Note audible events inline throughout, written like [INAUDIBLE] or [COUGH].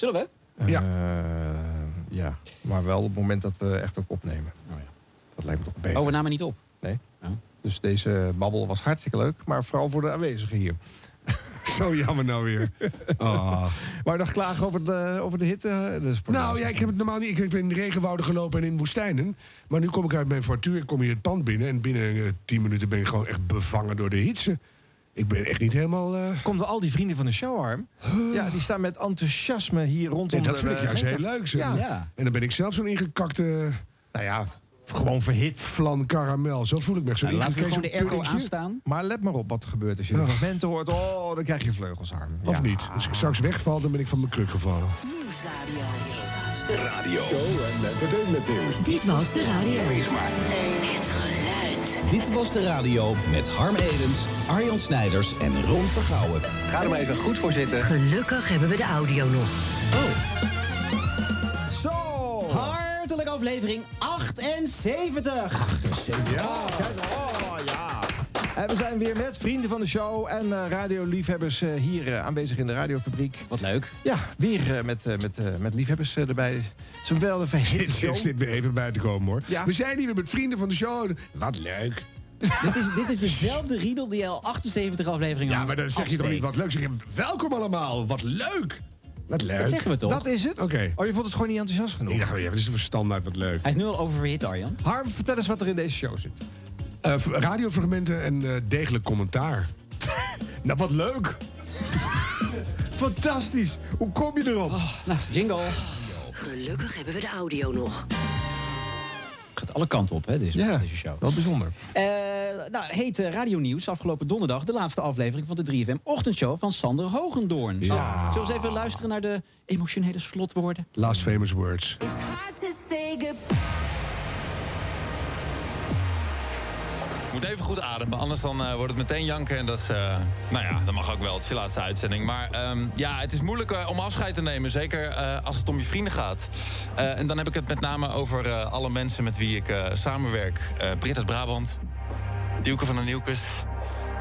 Zullen we? Ja. Eh, ja, maar wel op het moment dat we echt ook opnemen. Oh, ja. Dat lijkt me toch beter. Oh, we namen niet op. Nee. Oh. Dus deze babbel was hartstikke leuk, maar vooral voor de aanwezigen hier. [LAUGHS] Zo jammer nou weer. Oh. Maar nog klagen over de, over de hitte? Dat is voor Nou ja, ik heb het normaal niet. Ik heb in de regenwouden gelopen en in woestijnen. Maar nu kom ik uit mijn fortuin, ik kom hier het pand binnen... en binnen eh, tien minuten ben ik gewoon echt bevangen door de hitze. Ik ben echt niet helemaal... eh, Komen al die vrienden van de show, Harm? [GASPS] Ja, die staan met enthousiasme hier rondom... Nee, dat vind de, ik juist eh, heel leuk. zeg. Ja. Ja. En dan ben ik zelf zo'n ingekakte Nou ja, gewoon verhit. flan karamel. Zo voel ik me. Zo'n Nou, laten we gewoon de airco aanstaan. Maar let maar op wat er gebeurt. Als je de fragmenten hoort, oh, dan krijg je vleugels, Harm. Of Ja. niet? Als ik straks wegval, dan ben ik van mijn kruk gevallen. Nieuwsradio. Radio. Show en entertainment nieuws. Dit was de radio. Geluid. Dit was de radio met Harm Edens, Arjan Snijders en Ron Vergouwen. Ga er maar even goed voor zitten. Gelukkig hebben we de audio nog. Zo! Hartelijk aflevering 78. Ja, kijk, oh ja. En we zijn weer met vrienden van de show en eh, radioliefhebbers eh, hier eh, aanwezig in de radiofabriek. Wat leuk. Ja, weer eh, met, eh, met, eh, met liefhebbers eh, erbij. Het is een wel een [LAUGHS] Dit verhitte show. is dit weer even bij te komen hoor. Ja. We zijn hier weer met vrienden van de show. Wat leuk. dit, is, dit is dezelfde riedel die al 78 afleveringen Ja, maar dan zeg je toch niet wat leuk. Zeg je, welkom allemaal. Wat leuk. Wat leuk. Dat zeggen we toch? Dat is het? Oké. Oh, je vond het gewoon niet enthousiast genoeg? Ik dacht, ja, dit is voor standaard wat leuk. Hij is nu al oververhit, Arjan. Harm, vertel eens wat er in deze show zit. Eh, radiofragmenten en eh, degelijk commentaar. [LAUGHS] Nou, wat leuk. [LAUGHS] Fantastisch. Hoe kom je erop? Nou, jingle. Gelukkig hebben we de audio nog. Gaat alle kanten op, hè, deze, ja, deze show. wel bijzonder. Eh, nou, heet uh, Radio Nieuws afgelopen donderdag de laatste aflevering van de 3FM ochtendshow van Sander Hogendoorn. Ja. Zullen we eens even luisteren naar de emotionele slotwoorden? Last famous words. Moet even goed ademen, anders dan eh, wordt het meteen janken. En dat is, eh, nou ja, dat mag ook wel. Het is je laatste uitzending. Maar ehm, ja, het is moeilijk eh, om afscheid te nemen. Zeker als het om je vrienden gaat. En dan heb ik het met name over alle mensen met wie ik samenwerk. Britt uit Brabant. Dielke van de Nieuwkes.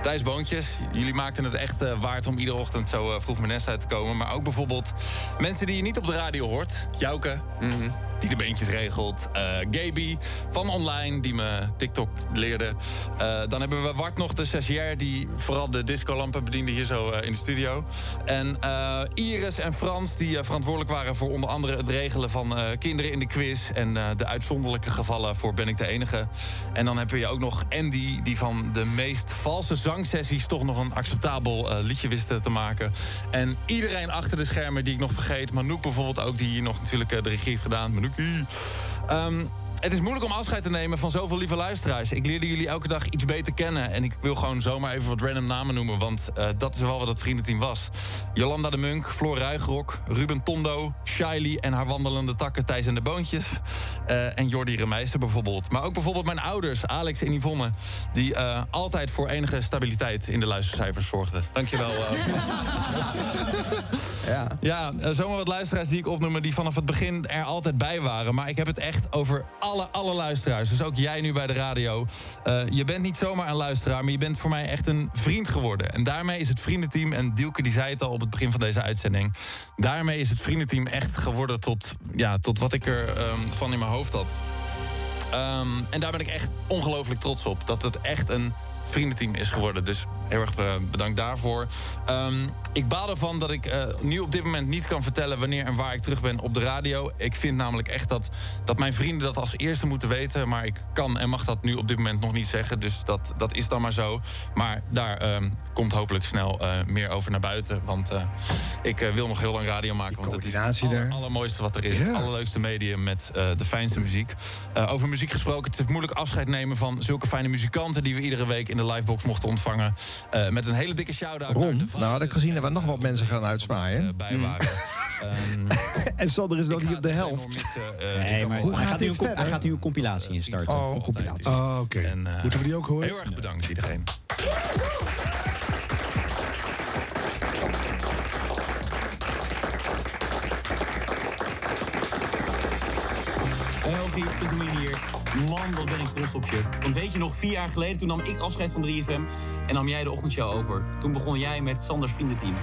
Thijs Boontjes, jullie maakten het echt waard om iedere ochtend zo vroeg mijn nest uit te komen. Maar ook bijvoorbeeld mensen die je niet op de radio hoort. Jouke, die de beentjes regelt. Eh Gaby van online, die me TikTok leerde. Eh, dan hebben we Wart nog, de stagiair... die vooral de discolampen bediende hier zo eh, in de studio. En Iris en Frans, die verantwoordelijk waren... voor onder andere het regelen van kinderen in de quiz... en de uitzonderlijke gevallen voor Ben ik de Enige. En dan heb je ook nog Andy, die van de meest valse zangsessies... toch nog een acceptabel liedje wist te maken. En iedereen achter de schermen die ik nog vergeet. Manouk bijvoorbeeld ook, die hier nog natuurlijk de regie heeft gedaan. Ehm, het is moeilijk om afscheid te nemen van zoveel lieve luisteraars. Ik leerde jullie elke dag iets beter kennen. En ik wil gewoon zomaar even wat random namen noemen. Want eh, dat is wel wat het vriendenteam was. Jolanda de Munk, Floor Ruigrok, Ruben Tondo, Shiley en haar wandelende takken Thijs en de Boontjes. Eh, en Jordi Remeijster bijvoorbeeld. Maar ook bijvoorbeeld mijn ouders, Alex en Yvonne. Die eh, altijd voor enige stabiliteit in de luistercijfers zorgden. Dankjewel. [LAUGHS] Ja. Ja, zomaar wat luisteraars die ik opnoem... die vanaf het begin er altijd bij waren. Maar ik heb het echt over alle, alle luisteraars. Dus ook jij nu bij de radio. Eh, je bent niet zomaar een luisteraar... maar je bent voor mij echt een vriend geworden. En daarmee is het vriendenteam... en Dielke die zei het al op het begin van deze uitzending... daarmee is het vriendenteam echt geworden tot, ja, tot wat ik er ehm, van in mijn hoofd had. Ehm, en daar ben ik echt ongelooflijk trots op. Dat het echt een vriendenteam is geworden. Dus heel erg eh, bedankt daarvoor. Ehm, ik baal ervan dat ik eh, nu op dit moment niet kan vertellen... wanneer en waar ik terug ben op de radio. Ik vind namelijk echt dat, dat mijn vrienden dat als eerste moeten weten. Maar ik kan en mag dat nu op dit moment nog niet zeggen. Dus dat, dat is dan maar zo. Maar daar ehm, komt hopelijk snel eh, meer over naar buiten. Want ik wil nog heel lang radio maken. want het is het aller- er. allermooiste wat er is. Het allerleukste medium met de fijnste muziek. Over muziek gesproken, het is moeilijk afscheid nemen van zulke fijne muzikanten... die we iedere week in de livebox mochten ontvangen. Eh, met een hele dikke shout-out de Ron, nou had ik gezien dat we nog wat mensen gaan eh, uitzwaaien. bij waren. [LAUGHS] Ehm, [LAUGHS] En Sander is nog niet op de helft. missen. Eh, Nee, maar hoe hij, gaat gaat hij gaat nu een compilatie instarten. Oh, een compilatie. Ah, oké. En, eh, Moeten we die ook horen? Heel erg bedankt iedereen. Hogie, Tussenmin hier. Man, wat ben ik trots op je. Want weet je nog, vier jaar geleden toen nam ik afscheid van 3FM... en nam jij de ochtendshow over. Toen begon jij met Sanders vriendenteam.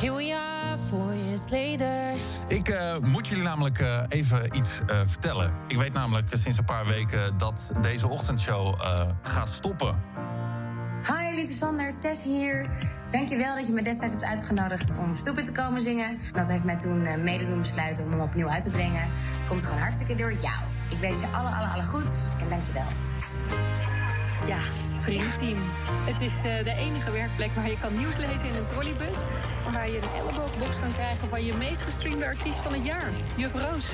Here we are, four years later. Ik eh, moet jullie namelijk eh, even iets eh, vertellen. Ik weet namelijk sinds een paar weken dat deze ochtendshow eh, gaat stoppen. Hi, lieve Sander, Tess hier. Dankjewel dat je me destijds hebt uitgenodigd om stoepen te komen zingen. Dat heeft mij toen eh, mede doen besluiten om hem opnieuw uit te brengen. Komt gewoon hartstikke door jou. Ik wens je alle, alle, alle goeds en dankjewel. Ja, vriendenteam. Het is eh, de enige werkplek waar je kan nieuws lezen in een trolleybus. En waar je een elleboogbox kan krijgen van je meest gestreamde artiest van het jaar, Juf Roos.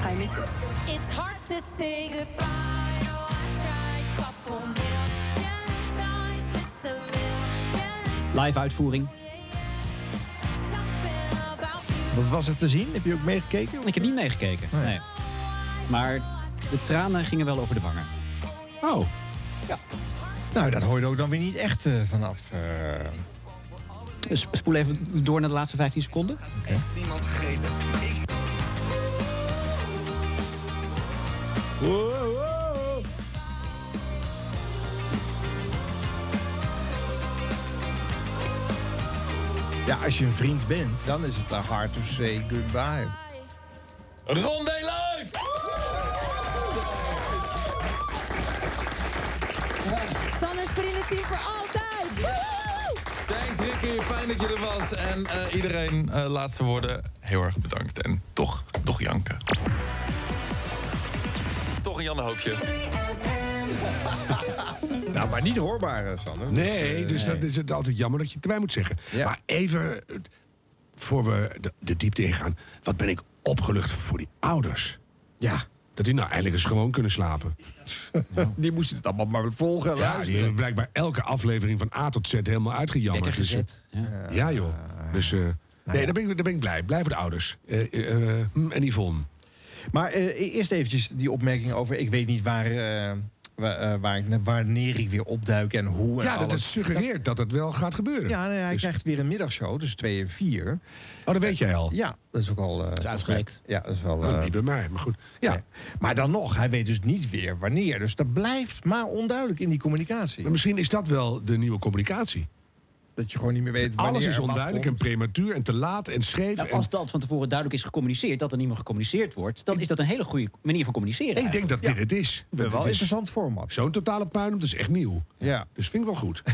Ga je missen? It's hard to say goodbye. Live uitvoering. Wat was er te zien? Heb je ook meegekeken? Ik heb niet meegekeken. Nee. Maar de tranen gingen wel over de wangen. Oh. Ja. Nou, dat hoor je ook dan weer niet echt eh, vanaf. eh, Dus spoel even door naar de laatste 15 seconden. Niemand vergeten. Ja, als je een vriend bent, dan is het hard to say goodbye. Rondé live! Sanders vriendenteam voor altijd. Woehoe! Thanks Ricky, fijn dat je er was. En eh, iedereen, eh, laatste woorden, heel erg bedankt. En toch, toch janken. Toch een Jan de Hoopje. [LAUGHS] Nou, maar niet hoorbaar, eh, Sander. Nee, eh, dus dat is het altijd jammer dat je het erbij moet zeggen. Maar even, eh, voor we de, de diepte ingaan. Wat ben ik opgelucht voor die ouders. Ja. Dat die nou eindelijk eens gewoon kunnen slapen. Die moesten het allemaal maar volgen. Ja, die hebben blijkbaar elke aflevering van A tot Z helemaal uitgejammerd. Dus, gezet. Ja. ja, joh. Dus eh, nee, daar ben, ik, daar ben ik blij. Blij voor de ouders. Eh, eh, eh, hm, en Yvonne. Maar eh, eerst eventjes die opmerking over... ik weet niet waar, eh, waar, eh, waar ik, wanneer ik weer opduik en hoe. en Ja, dat het suggereert dat het wel gaat gebeuren. Ja, nee, hij Dus- krijgt weer een middagshow, dus twee en vier. Oh, dat weet jij al. Ja, dat is ook al... eh, is uitgelekt. Ja, dat is wel... Oh, eh, niet bij mij, maar goed. Ja. nee. Maar dan nog, hij weet dus niet weer wanneer. Dus dat blijft maar onduidelijk in die communicatie. Maar misschien is dat wel de nieuwe communicatie. Dat je gewoon niet meer weet wanneer Alles is onduidelijk en prematuur en te laat en scheef. Nou, en- als dat van tevoren duidelijk is gecommuniceerd, dat er niet meer gecommuniceerd wordt, dan is dat een hele goede manier van communiceren. ik denk dat dit het is. Wel Dat wel is interessant format. Zo'n totale puin, dat is echt nieuw. Ja. Dus vind ik wel goed. [LAUGHS]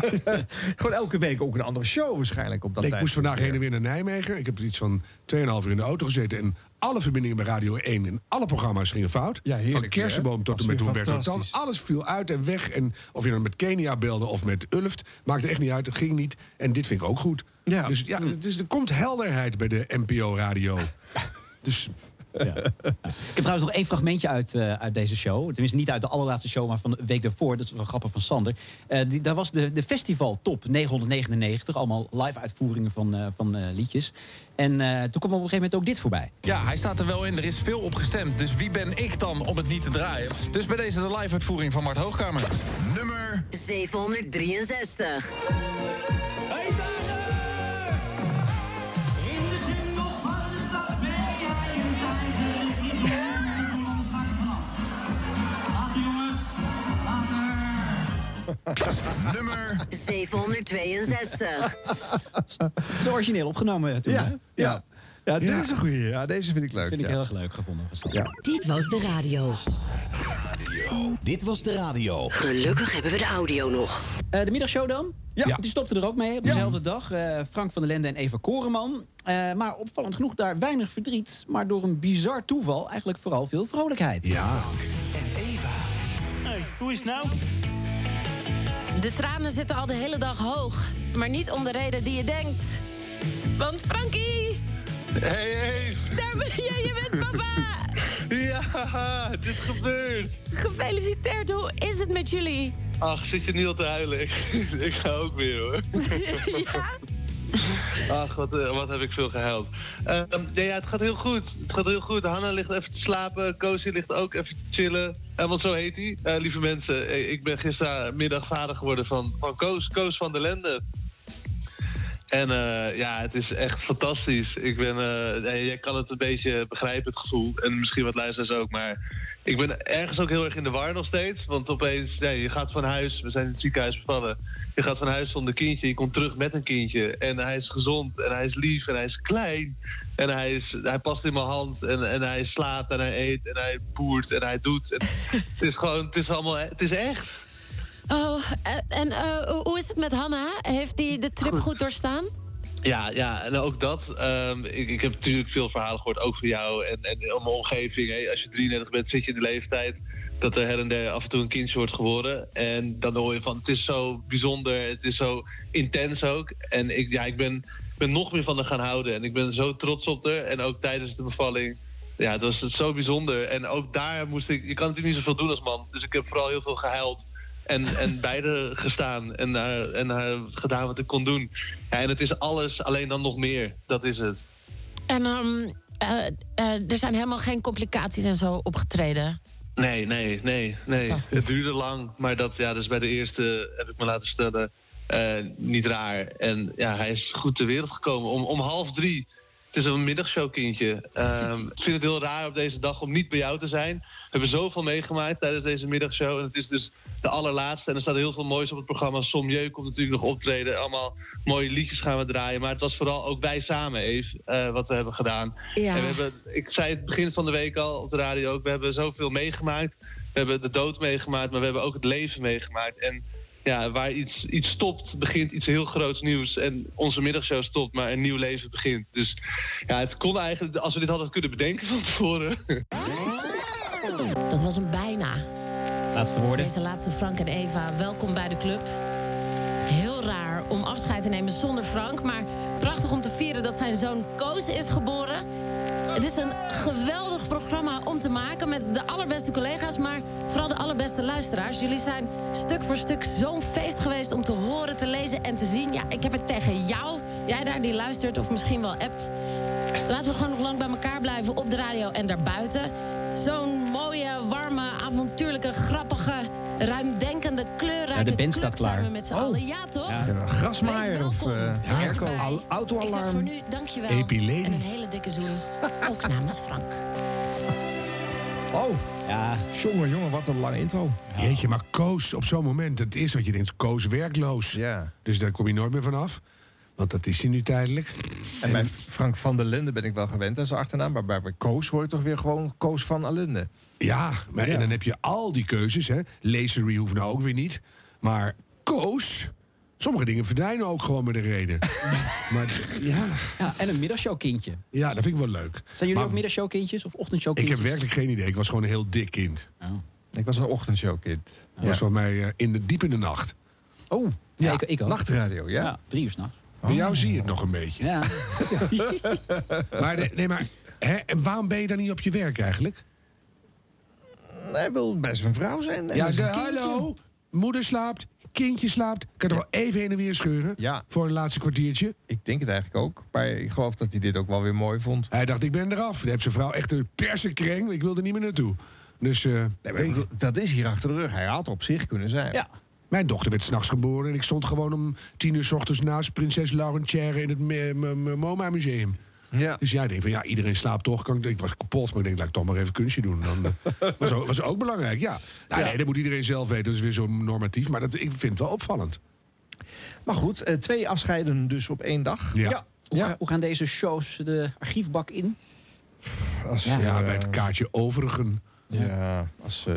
[LAUGHS] Gewoon elke week ook een andere show waarschijnlijk op dat Nee, ik moest vandaag heen en weer naar Nijmegen. Ik heb er iets van 2,5 uur in de auto gezeten. En alle verbindingen bij Radio 1 en alle programma's gingen fout. Ja, heerlijk van Kersenboom hè? tot en met Humberto Tan. Alles viel uit en weg. En of je dan met Kenia belde of met Ulft. Maakte echt niet uit, het ging niet. En dit vind ik ook goed. Ja. Dus ja, het is, er komt helderheid bij de NPO-radio. [LAUGHS] dus Ja. Ik heb trouwens nog één fragmentje uit, eh, uit deze show. Tenminste, niet uit de allerlaatste show, maar van de week daarvoor. Dat is wel grappig van Sander. Eh, die, daar was de, de festival top 999. Allemaal live-uitvoeringen van, eh, van eh, liedjes. En eh, toen kwam op een gegeven moment ook dit voorbij. Ja, hij staat er wel in. Er is veel op gestemd. Dus wie ben ik dan om het niet te draaien? Dus bij deze de live-uitvoering van Mart Hoogkamer. Nummer 763. Nummer 762. Zo origineel opgenomen toen. hè? Ja, ja. ja, dit is een goeie. Ja, deze vind ik leuk. vind ik ja. heel erg leuk gevonden. Ja. Dit was de radio. Dit was de radio. Gelukkig hebben we de audio nog. Eh, de middagshow dan? Ja. Die stopte er ook mee op dezelfde dag. Eh, Frank van der Lende en Eva Koreman. Eh, maar opvallend genoeg daar weinig verdriet. Maar door een bizar toeval eigenlijk vooral veel vrolijkheid. ja, Hey, hoe is het nou? De tranen zitten al de hele dag hoog. Maar niet om de reden die je denkt. Want Frankie, Hey, hey. daar ben je, je bent papa. [LAUGHS] Ja, het is gebeurd. Gefeliciteerd, hoe is het met jullie? Ach, zit je niet al te huilen? Ik, [LAUGHS] ik ga ook weer, hoor. [LAUGHS] ja? [LAUGHS] Ach, wat, eh, wat heb ik veel gehuild. Eh, ja, het gaat heel goed. Het gaat heel goed. Hanna ligt even te slapen. Koosje ligt ook even te chillen. Eh, want zo heet hij. Eh, lieve mensen, ik ben gistermiddag vader geworden van, van Koos. Koos van der Lende. En ja, het is echt fantastisch. Ik ben, jij kan het een beetje begrijpen, het gevoel. En misschien wat luisteraars ook. Maar ik ben ergens ook heel erg in de war nog steeds. Want opeens, ja, je gaat van huis, we zijn in het ziekenhuis bevallen. Je gaat van huis zonder kindje, je komt terug met een kindje. En hij is gezond, en hij is lief, en hij is klein. En hij, is, hij past in mijn hand, en, en hij slaapt, en hij eet, en hij poert, en hij doet. En [LAUGHS] het is gewoon, het is allemaal, het is echt. Oh, en eh, hoe is het met Hanna? Heeft die de trip goed doorstaan? Ja, ja, en ook dat. ehm, ik, ik heb natuurlijk veel verhalen gehoord, ook van jou en, en om mijn omgeving. Hè. Als je 33 bent, zit je in de leeftijd dat er her en der af en toe een kindje wordt geboren. En dan hoor je van, het is zo bijzonder, het is zo intens ook. En ik, ja, ik ben, ben nog meer van haar gaan houden. En ik ben zo trots op haar. En ook tijdens de bevalling. Ja, dat was het zo bijzonder. En ook daar moest ik... Je kan natuurlijk niet zoveel doen als man. Dus ik heb vooral heel veel gehuild. En, en beide gestaan en, eh, en eh, gedaan wat ik kon doen. Ja, en het is alles, alleen dan nog meer. Dat is het. En ehm, eh, er zijn helemaal geen complicaties en zo opgetreden. Nee, nee, nee, nee. Het duurde lang, maar dat, ja, dus bij de eerste heb ik me laten stellen niet raar. En ja, hij is goed ter wereld gekomen om, om half drie. Het is een middagshowkindje. Ehm ik vind het heel raar op deze dag om niet bij jou te zijn. We hebben zoveel meegemaakt tijdens deze middagshow. En het is dus de allerlaatste. En er staat heel veel moois op het programma. Sommieu komt natuurlijk nog optreden. Allemaal mooie liedjes gaan we draaien. Maar het was vooral ook wij samen, Eve, eh, wat we hebben gedaan. Ja. En we hebben, ik zei het begin van de week al op de radio ook. We hebben zoveel meegemaakt. We hebben de dood meegemaakt, maar we hebben ook het leven meegemaakt. En ja, waar iets, iets stopt, begint iets heel groots nieuws. En onze middagshow stopt, maar een nieuw leven begint. Dus ja, het kon eigenlijk, als we dit hadden kunnen bedenken van tevoren. [LAUGHS] Dat was een bijna. Laatste woorden. Deze laatste Frank en Eva, welkom bij de club. Raar om afscheid te nemen zonder Frank. Maar prachtig om te vieren dat zijn zoon Koos is geboren. Het is een geweldig programma om te maken met de allerbeste collega's... maar vooral de allerbeste luisteraars. Jullie zijn stuk voor stuk zo'n feest geweest om te horen, te lezen en te zien. Ja, ik heb het tegen jou, jij daar die luistert of misschien wel appt. Laten we gewoon nog lang bij elkaar blijven op de radio en daarbuiten. Zo'n mooie, warme, avontuurlijke, grappige, ruimdenkende, kleurrijke Ja, de band staat klaar. met z'n allen. Ja, toch? Ja, grasmaaier of eh Erbij. al- Ik zeg voor autoalarm. nu dankjewel. Epilady. En een hele dikke zoen. Ook namens Frank. Oh, Ja, jongen, jongen, wat een lange intro. Jeetje, maar Koos op zo'n moment, het eerste wat je denkt, Koos werkloos. Ja. Dus daar kom je nooit meer vanaf. Want dat is hij nu tijdelijk. En bij Frank van der Linden ben ik wel gewend aan zijn achternaam. Maar bij Koos hoor je toch weer gewoon Koos van Alinde. Ja, maar, Ja. en dan heb je al die keuzes. Hè. Lasery hoeft nou ook weer niet. Maar Koos, sommige dingen verdwijnen ook gewoon met een reden. [LAUGHS] maar ja, ja, en een middagshowkindje. ja, dat vind ik wel leuk. Zijn jullie Maar ook middagshowkindjes of Ik ochtendshowkindjes? heb werkelijk geen idee. Ik was gewoon een heel dik kind. Ik was een ochtendshowkind. Dat was voor mij eh, in de, diep in de nacht. Oh, ja, ik, ik ook. Nachtradio, ja. Ja, drie uur s'nachts. Bij jou zie je het nog een beetje. Ja. [LAUGHS] Maar, nee, nee, maar hè, en waarom ben je dan niet op je werk eigenlijk? Hij wil bij zijn vrouw zijn. en Ja, de, kindje. hallo. Moeder slaapt, kindje slaapt. Kan je toch wel even heen en weer scheuren? Ja. Voor een laatste kwartiertje? Ik denk het eigenlijk ook. Maar ik geloof dat hij dit ook wel weer mooi vond. Hij dacht, ik ben eraf. Hij heeft zijn vrouw echt een persenkreng. Ik wil er niet meer naartoe. Dus eh, Nee, maar ik bedoel, dat is hier achter de rug. Hij had op zich kunnen zijn. ja. Mijn dochter werd s'nachts geboren... en ik stond gewoon om tien uur s ochtends naast prinses Laurentière... in het Me- Me- Me- MoMA Museum. Ja. Dus ja, ik denk van ja, iedereen slaapt toch. Kan ik, ik was kapot, maar ik denk, laat ik toch maar even kunstje doen. Dan, eh, [LAUGHS] was, ook, was ook belangrijk, ja. Nou, Nee, dat moet iedereen zelf weten. Dat is weer zo normatief. Maar dat, ik vind het wel opvallend. Maar goed, eh, twee afscheiden dus op één dag. Ja. Hoe, Ja. ga- hoe gaan deze shows de archiefbak in? Als, Ja. Ja, eh, bij het kaartje overigen. Ja, als, eh,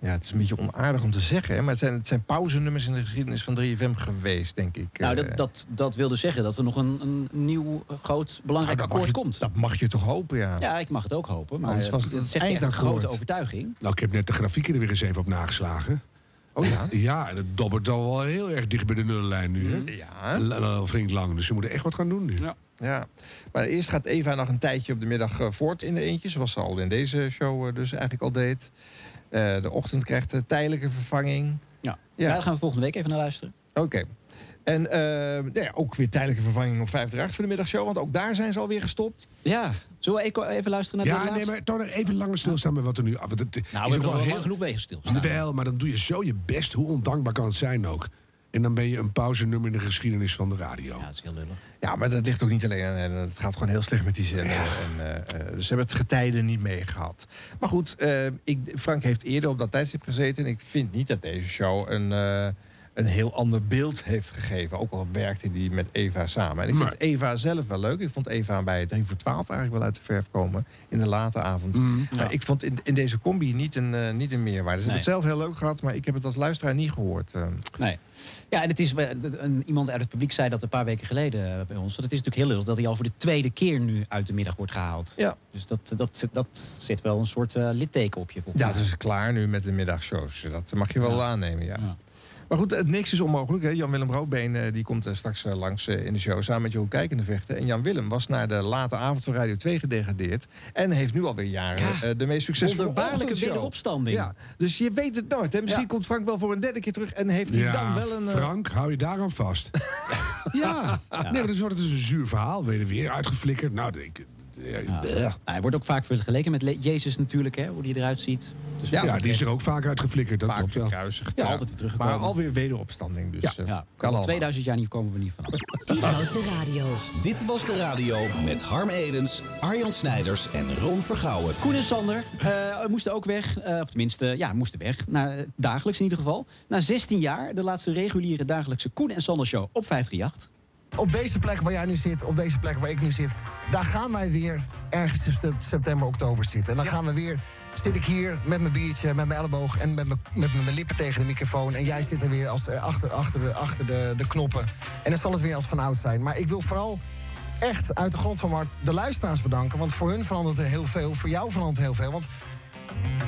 ja, het is een beetje onaardig om te zeggen. Hè, maar het zijn, het zijn pauzenummers in de geschiedenis van 3FM geweest, denk ik. Nou, Eh, dat, dat, dat wilde zeggen dat er nog een, een nieuw groot belangrijk nou, akkoord je- komt. Dat mag je toch hopen, ja. Ja, ik mag het ook hopen. Maar het, was het het een zegt echt een grote overtuiging. Nou, ik heb net de grafieken er weer eens even op nageslagen. Oh ja? [CLEARS THROAT] Ja, en het dobbert al wel heel erg dicht bij de nullijn nu. Hè? Ja. En Al flink lang, dus ze moeten echt wat gaan doen nu. Ja. Ja, maar eerst gaat Eva nog een tijdje op de middag eh, voort in de eentje. Zoals ze al in deze show eh, dus eigenlijk al deed. Eh, de ochtend krijgt een tijdelijke vervanging. Ja. Ja. Daar gaan we volgende week even naar luisteren. Oké. En eh, ja, ook weer tijdelijke vervanging op 538 voor de middagshow. Want ook daar zijn ze alweer gestopt. Ja, zullen we even- even luisteren naar de Ja, nee, maar toch nog even langer stilstaan met wat er nu... Want het Nou, is we hebben er al heel- lang genoeg mee gestilstaan. Wel, maar dan doe je zo je best. Hoe ondankbaar kan het zijn ook? En dan ben je een pauzenummer in de geschiedenis van de radio. Ja, dat is heel lullig. Ja, maar dat ligt ook niet alleen aan. en Het gaat gewoon heel slecht met die zender. En, eh, eh, dus ze hebben het getijden niet meegehad. Maar goed, eh, ik, Frank heeft eerder op dat tijdstip gezeten. En ik vind niet dat deze show een, eh, een heel ander beeld heeft gegeven. Ook al werkte hij met Eva samen. En ik Maar- vind Eva zelf wel leuk. Ik vond Eva bij 3 voor 12 eigenlijk wel uit de verf komen. In de late avond. Mm. Maar ik vond in, in deze combi niet een, eh, niet een meerwaarde. Ze Nee. hebben het zelf heel leuk gehad. Maar ik heb het als luisteraar niet gehoord. eh. Nee. Ja, en het is, eh, een, iemand uit het publiek zei dat een paar weken geleden bij ons. Dat het is natuurlijk heel lullig dat hij al voor de tweede keer nu uit de middag wordt gehaald. Ja. Dus dat, dat, dat zet wel een soort eh, litteken op je Ja, het is klaar nu met de middagshows. Dat mag je wel Ja. aannemen, ja. Ja. Maar goed, het niks is onmogelijk. Hè. Jan-Willem Roodbeen eh, die komt eh, straks eh, langs in de show samen met Jeroen Kijkende vechten. En Jan-Willem was naar de late avond van Radio 2 gedegradeerd. En heeft nu alweer jaren Ja. eh, de meest succesvolle Wonderbaarlijke wederopstanding. Ja, dus je weet het nooit. Hè. Misschien Ja. komt Frank wel voor een derde keer terug en heeft hij dan Ja, wel een... Frank, hou je daaraan vast. [LAUGHS] ja. nee, maar dus wordt het dus een zuur verhaal. Weer, weer uitgeflikkerd. Nou, ik, ja, bleh. Nou, hij wordt ook vaak vergeleken met Jezus natuurlijk, hè, hoe die eruit ziet. Dus ja, die is er ook vaak uitgeflikkerd. Dat vaak klopt wel. gekruisigd. Ja, altijd weer teruggekomen. Maar alweer wederopstanding. Dus, Ja. eh, Ja, kan al allemaal. 2000 jaar niet komen we niet vanaf. Dit was de radio. Dit was de radio met Harm Edens, Arjan Snijders en Ron Vergouwen. Koen en Sander eh, moesten ook weg. eh, of tenminste, ja, moesten weg. Na, dagelijks in ieder geval. Na 16 jaar de laatste reguliere dagelijkse Koen en Sander show op 538. Op deze plek waar jij nu zit, op deze plek waar ik nu zit, daar gaan wij weer ergens in sep- september, oktober zitten. En dan gaan we weer, zit ik hier met mijn biertje, met mijn elleboog en met mijn, met mijn lippen tegen de microfoon. En jij zit er weer als, eh, achter, achter, de, achter de, de knoppen. En dan zal het weer als van oud zijn. Maar ik wil vooral echt uit de grond van mijn hart de luisteraars bedanken. Want voor hun verandert er heel veel, voor jou verandert er heel veel. Want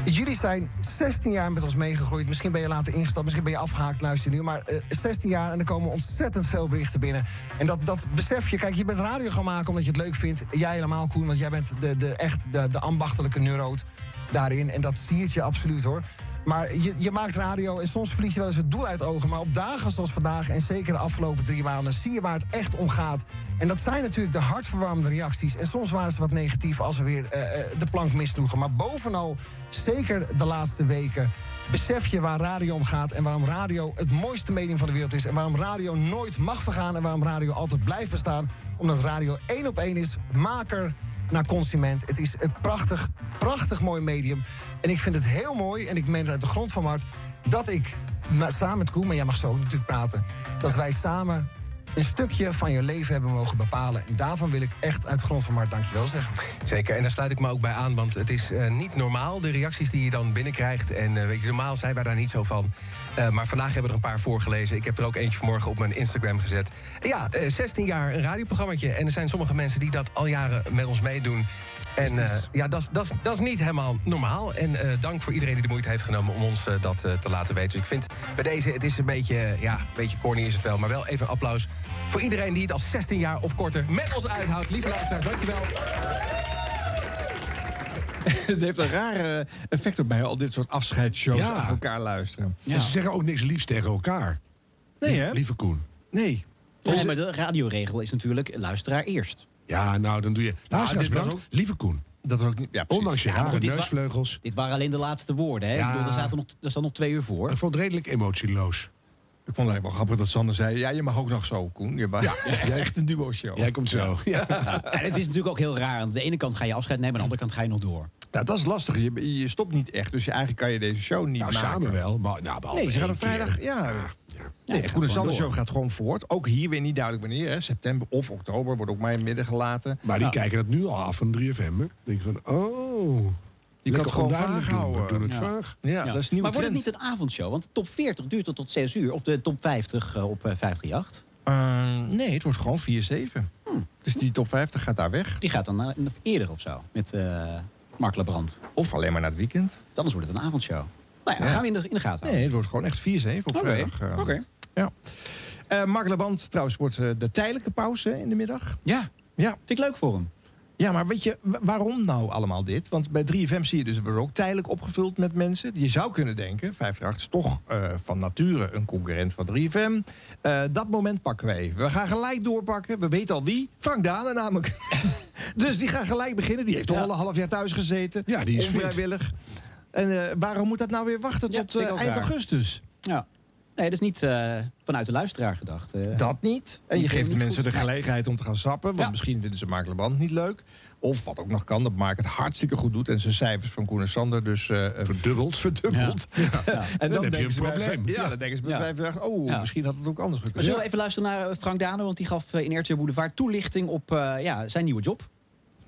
Jullie zijn 16 jaar met ons meegegroeid. Misschien ben je later ingestapt, misschien ben je afgehaakt, luister nu. Maar eh, 16 jaar en er komen ontzettend veel berichten binnen. En dat, dat besef je. Kijk, je bent radio gaan maken omdat je het leuk vindt. Jij helemaal, Koen, want jij bent de, de, echt de, de ambachtelijke neuroot daarin. En dat zie je absoluut, hoor. Maar je, je maakt radio en soms verlies je wel eens het doel uit ogen. Maar op dagen zoals vandaag en zeker de afgelopen drie maanden... zie je waar het echt om gaat. En dat zijn natuurlijk de hartverwarmende reacties. En soms waren ze wat negatief als we weer eh, eh, de plank misdroegen. Maar bovenal, zeker de laatste weken... besef je waar radio om gaat... en waarom radio het mooiste medium van de wereld is... en waarom radio nooit mag vergaan... en waarom radio altijd blijft bestaan. Omdat radio één op één is, maker naar consument. Het is een prachtig, prachtig mooi medium. En ik vind het heel mooi, en ik meen het uit de grond van mijn hart... dat ik samen met Koen, maar jij mag zo natuurlijk praten... dat wij samen een stukje van je leven hebben mogen bepalen. En daarvan wil ik echt uit de grond van mijn hart dankjewel zeggen. Zeker, en daar sluit ik me ook bij aan, want het is eh, niet normaal, de reacties die je dan binnenkrijgt. En eh, weet je, normaal zijn wij daar niet zo van. Eh, maar vandaag hebben we er een paar voorgelezen. Ik heb er ook eentje vanmorgen op mijn Instagram gezet. Ja, eh, 16 jaar een radioprogrammaatje. En er zijn sommige mensen die dat al jaren met ons meedoen. En eh, ja, dat is- niet helemaal normaal. En eh, dank voor iedereen die de moeite heeft genomen om ons eh, dat te laten weten. Dus ik vind bij deze, het is een beetje, ja, een beetje corny is het wel. Maar wel even een applaus voor iedereen die het al 16 jaar of korter met ons uithoudt. Lieve luisteraars, dankjewel. [LAUGHS] Het heeft een raar eh, effect op mij, al dit soort afscheidsshows Ja. achter elkaar luisteren. En ze zeggen ook niks liefs tegen elkaar. Nee, Lief- hè? Lieve Koen. Nee. Volgens mij de radioregel is natuurlijk luisteraar eerst. Ja, nou, dan doe je... Lieve Koen. Dat was ook niet... Ja, precies. Ondanks je Ja, wa- neusvleugels. Dit waren alleen de laatste woorden. Hè? Ja. Ik bedoel, er, zaten nog, er staan nog twee uur voor. Ik vond het redelijk emotieloos. Ik vond het eigenlijk wel grappig dat Sander zei... ja, je mag ook nog zo, Koen. Je mag, Ja. [LAUGHS] Jij echt een duo-show. Jij komt zo. Ja. [LAUGHS] En het is natuurlijk ook heel raar. Aan de ene kant ga je afscheid nemen, aan de andere kant ga je nog door. Nou, dat is lastig. Je, je stopt niet echt. Dus je, eigenlijk kan je deze show niet Nou, maken. samen wel. Maar, nou, behalve Nee, ze gaan op keer. vrijdag... Ja, Ja. Nee, gaat de show gaat gewoon voort. Ook hier weer niet duidelijk wanneer. Hè. September of oktober wordt ook maar in het midden gelaten. Maar die kijken dat nu al af van 3FM. Hè? Dan denk je van, oh... Je kan het gewoon vaag houden. doen het Ja. vaag. Ja, Ja. dat is nieuw maar wordt het niet een avondshow? Want de top 40 duurt tot tot 6 uur. Of de top 50 eh, op eh, 538. Eh, nee, het wordt gewoon 4-7. Dus die top 50 gaat daar weg. Die gaat dan eerder of zo. Met eh Mark Lebrand. Of alleen maar naar het weekend. Anders wordt het een avondshow. Nou ja, dan Ja. gaan we in de, in de gaten Nee, houden. het wordt gewoon echt 4-7 op vrijdag. eh. oké. Ja. Eh Mark Laband, trouwens, wordt eh, de tijdelijke pauze in de middag. Ja, Ja. vind ik leuk voor hem. Ja, maar weet je, wa- waarom nou allemaal dit? Want bij 3FM zie je dus, wordt ook tijdelijk opgevuld met mensen. Je zou kunnen denken, 538 is toch eh, van nature een concurrent van 3FM. Eh, dat moment pakken we even. We gaan gelijk doorpakken. We weten al wie. Frank Dane namelijk. [LAUGHS] dus die gaat gelijk beginnen. Die heeft toch al een half jaar thuis gezeten. Ja, die is fit. Onvrijwillig. En eh, waarom moet dat nou weer wachten Ja, tot eind augustus? Ja. Nee, dat is niet eh, vanuit de luisteraar gedacht. eh. Dat niet. En je geeft de mensen goed. de gelegenheid om te gaan sappen. Want Ja. misschien vinden ze Mark Leband niet leuk. Of wat ook nog kan, dat Mark het hartstikke goed doet. En zijn cijfers van Koen en Sander dus... eh, verdubbeld. Verdubbeld. [LAUGHS] En Dan heb je een bij probleem. Ja, dan denken ze bij Ja. vijf dagen... oh, Ja. misschien had het ook anders gekund. zullen we even luisteren naar Frank Dane? Want die gaf in RTL Boulevard toelichting op eh, ja, zijn nieuwe job.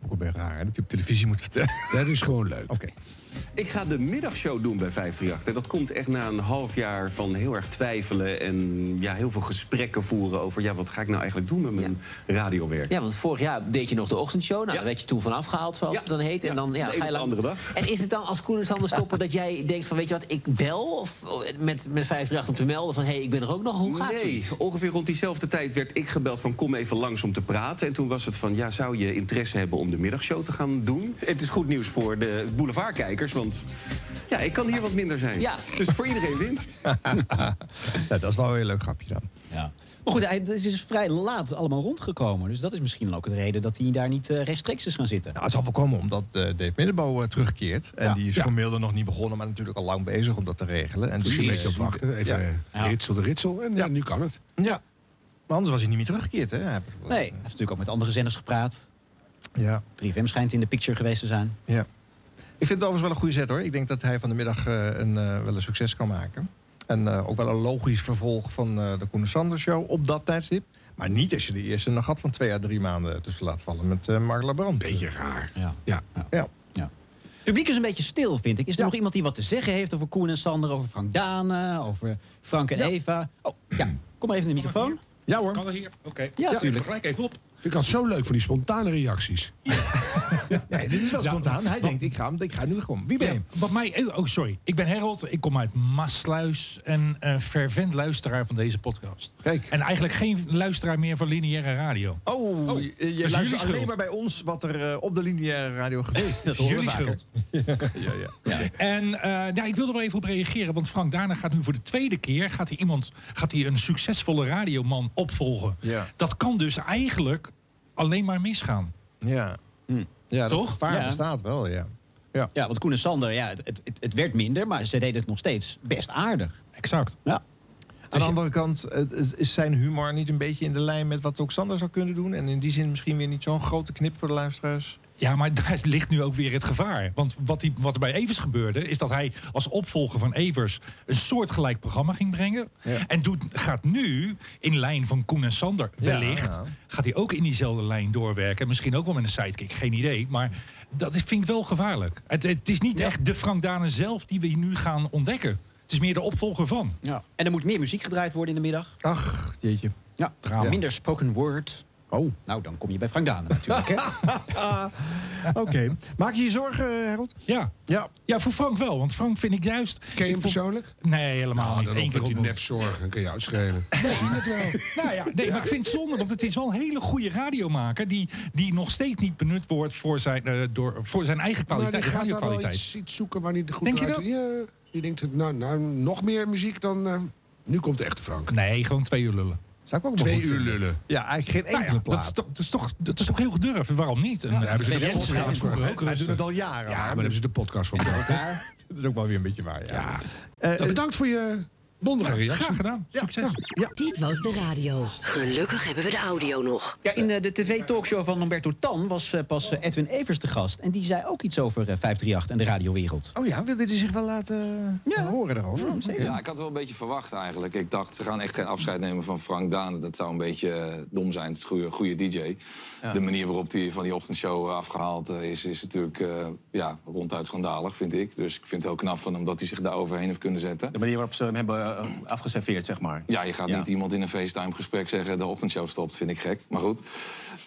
Ook wel bij raar hè, dat je op televisie moet vertellen. Dat is gewoon leuk. Oké. Ik ga de middagshow doen bij 538. En dat komt echt na een half jaar van heel erg twijfelen... en ja, heel veel gesprekken voeren over... ja, wat ga ik nou eigenlijk doen met mijn radiowerk? Ja, want vorig jaar deed je nog de ochtendshow. Nou, daar werd je toen van afgehaald, zoals Ja. het dan heet. En Ja, dan ja, ga je een lang... andere dag. En is het dan als Koen en Sander stoppen dat jij denkt van... weet je wat, ik bel of, met, met 538 om te melden van... hé, hey, ik ben er ook nog. Hoe gaat nee, zoiets? ongeveer rond diezelfde tijd werd ik gebeld van kom even langs om te praten. En toen was het van ja, zou je interesse hebben om de middagshow te gaan doen? Het is goed nieuws voor de want ja, ik kan hier wat minder zijn. Ja. Dus voor iedereen winst. [LAUGHS] Ja, dat is wel weer een leuk grapje dan. Ja. Maar goed, hij het is dus vrij laat allemaal rondgekomen. Dus dat is misschien ook de reden dat hij daar niet eh, rechtstreeks is gaan zitten. Nou, het zal wel komen omdat eh, Dave Middenbo eh, terugkeert. En Ja. die is Ja. formeel er nog niet begonnen, maar natuurlijk al lang bezig om dat te regelen. En die een beetje op wachten. Even Ja. ritsel de ritsel. En ja, nu kan het. Ja. Maar anders was hij niet meer teruggekeerd, hè? Nee, hij heeft natuurlijk ook met andere zenders gepraat. Ja. 3FM schijnt in de picture geweest te zijn. Ja. Ik vind het overigens wel een goede zet hoor. Ik denk dat hij van de middag eh, een, eh, wel een succes kan maken. En eh, ook wel een logisch vervolg van eh, de Koen en Sander show op dat tijdstip. Maar niet als je de eerste een gat van twee à drie maanden tussen laat vallen met eh Mark Labrand. Beetje raar. Ja. Ja. Ja. Ja. Het publiek is een beetje stil, vind ik. Is er nog iemand die wat te zeggen heeft over Koen en Sander, over Frank Dane, over Frank en Eva? Oh, ja. Kom maar even in de microfoon. Ja hoor. Kan er hier? Oké. Ja, tuurlijk. Gelijk even op. Vind ik altijd zo leuk van die spontane reacties. [LAUGHS] Nee, dit is wel Ja, spontaan. Hij wat- denkt, ik ga, ik ga nu gewoon. Wie ben je? Ja, wat mij, oh, sorry. Ik ben Harold. Ik kom uit Maasluis. En een fervent luisteraar van deze podcast. Kijk. En eigenlijk geen luisteraar meer van lineaire radio. Oh, Oh, je is jullie luistert alleen schuld. maar bij ons wat er eh, op de lineaire radio geweest is. [LAUGHS] Dat is jullie schuld. [LAUGHS] ja, ja. En eh, ja, ik wil er wel even op reageren. Want Frank Dane gaat nu voor de tweede keer... gaat hij, iemand, gaat hij een succesvolle radioman opvolgen. Ja. Dat kan dus eigenlijk alleen maar misgaan. Ja. ja dat Toch? gevaar Ja. bestaat wel, ja. Ja. Ja, want Koen en Sander, ja, het, het, het, het werd minder, maar ze deden het nog steeds best aardig. Exact. Ja. Aan de andere kant is zijn humor niet een beetje in de lijn met wat ook Sander zou kunnen doen. En in die zin misschien weer niet zo'n grote knip voor de luisteraars. Ja, maar [LAUGHS] daar ligt nu ook weer het gevaar. Want wat, die, wat er bij Evers gebeurde, is dat hij als opvolger van Evers een soortgelijk programma ging brengen. Ja. En doet, gaat nu in lijn van Koen en Sander, wellicht, ja. gaat hij ook in diezelfde lijn doorwerken. Misschien ook wel met een sidekick, geen idee. Maar dat vind ik wel gevaarlijk. Het, het is niet echt de Frank Dane zelf die we nu gaan ontdekken. Het is meer de opvolger van. Ja. En er moet meer muziek gedraaid worden in de middag. Ach, jeetje. Ja, Ja. minder spoken word. Oh. Nou, dan kom je bij Frank Dane natuurlijk. Hè? [LAUGHS] Oké. Maak je je zorgen, Harold? Ja. Ja. ja, voor Frank wel. Want Frank vind ik juist... Ken je hem persoonlijk? Nee, helemaal Nou, niet. dan Eén ook keer die ontmoet. nepzorgen. Kun je uitschelen. [LAUGHS] Nou ja, nee, maar ik vind het zonde, want het is wel een hele goede radiomaker... die, die nog steeds niet benut wordt voor zijn, eh, door, voor zijn eigen Nou, die kwaliteit, gaat daar wel radiokwaliteit. iets, iets zoeken waar niet goed Denk je dat? Ja, die denkt, nou, nou, nog meer muziek dan... eh, nu komt de echte Frank. Nee, gewoon twee uur lullen. Zou ik ook Twee uur lullen. Ja, eigenlijk geen Nou enkele ja, dat, is plaat. toch, dat, is toch, dat is toch heel gedurfd. Waarom niet? En dan hebben ze de nee, podcast vroeger ook Wij doen het al jaren. Ja, maar dan hebben ze de podcast van elkaar. [LAUGHS] Dat is ook wel weer een beetje waar, ja. Ja. Nou, bedankt voor je bondige reactie. Graag gedaan. Succes. Dit was de radio. Gelukkig hebben we de audio nog. Ja, in eh, de tv-talkshow van Humberto Tan was eh, pas eh, Edwin Evers te gast. En die zei ook iets over eh, 538 en de radiowereld. Oh ja, wilde hij zich wel laten Ja. horen daarover? Ja, zeker. Ja, ik had het wel een beetje verwacht eigenlijk. Ik dacht, ze gaan echt geen afscheid nemen van Frank Daan. Dat zou een beetje dom zijn. Het is een goede, goede DJ. De manier waarop hij van die ochtendshow eh, afgehaald eh, is, is natuurlijk eh, ja, ronduit schandalig, vind ik. Dus ik vind het heel knap van hem dat hij zich daar overheen heeft kunnen zetten. De manier waarop ze hem hebben eh, afgeserveerd, zeg maar. Ja, je gaat Ja. niet iemand in een FaceTime-gesprek zeggen... de ochtendshow stopt, vind ik gek. Maar goed,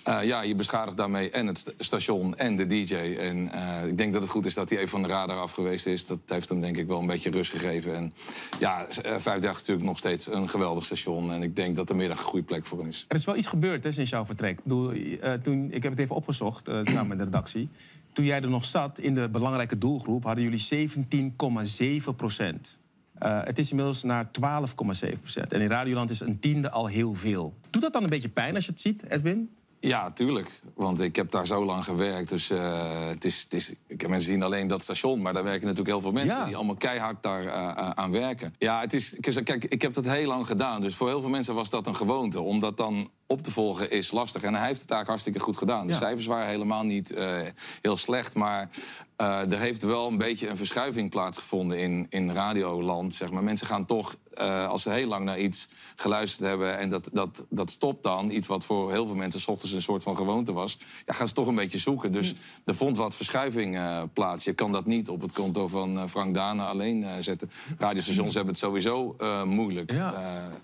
Eh, ja, je beschadigt daarmee en het st- station en de DJ. En eh, ik denk dat het goed is dat hij even van de radar af geweest is. Dat heeft hem denk ik wel een beetje rust gegeven. En ja, vijf dagen is natuurlijk nog steeds een geweldig station. En ik denk dat de middag een goede plek voor hem is. Er is wel iets gebeurd hè, sinds jouw vertrek. Ik, bedoel, toen, ik heb het even opgezocht, samen met de redactie. Toen jij er nog zat in de belangrijke doelgroep... hadden jullie 17,7 procent. Eh, het is inmiddels naar 12,7 procent. En in Radioland is een tiende al heel veel. Doet dat dan een beetje pijn als je het ziet, Edwin? Ja, tuurlijk. Want ik heb daar zo lang gewerkt. Dus eh, het is, het is, ik heb mensen zien alleen dat station. Maar daar werken natuurlijk heel veel mensen Ja. die allemaal keihard daar eh, eh, aan werken. Ja, het is, kijk, ik heb dat heel lang gedaan. Dus voor heel veel mensen was dat een gewoonte. Om dat dan op te volgen is lastig. En hij heeft het eigenlijk hartstikke goed gedaan. De Ja. cijfers waren helemaal niet heel slecht. Maar er heeft wel een beetje een verschuiving plaatsgevonden in, in radioland. Zeg maar. Mensen gaan toch, eh, als ze heel lang naar iets geluisterd hebben... en dat, dat, dat stopt dan, iets wat voor heel veel mensen... s ochtends een soort van gewoonte was... Ja, gaan ze toch een beetje zoeken. Dus er vond wat verschuiving eh, plaats. Je kan dat niet op het konto van eh, Frank Dane alleen zetten. Radiostations hebben het sowieso moeilijk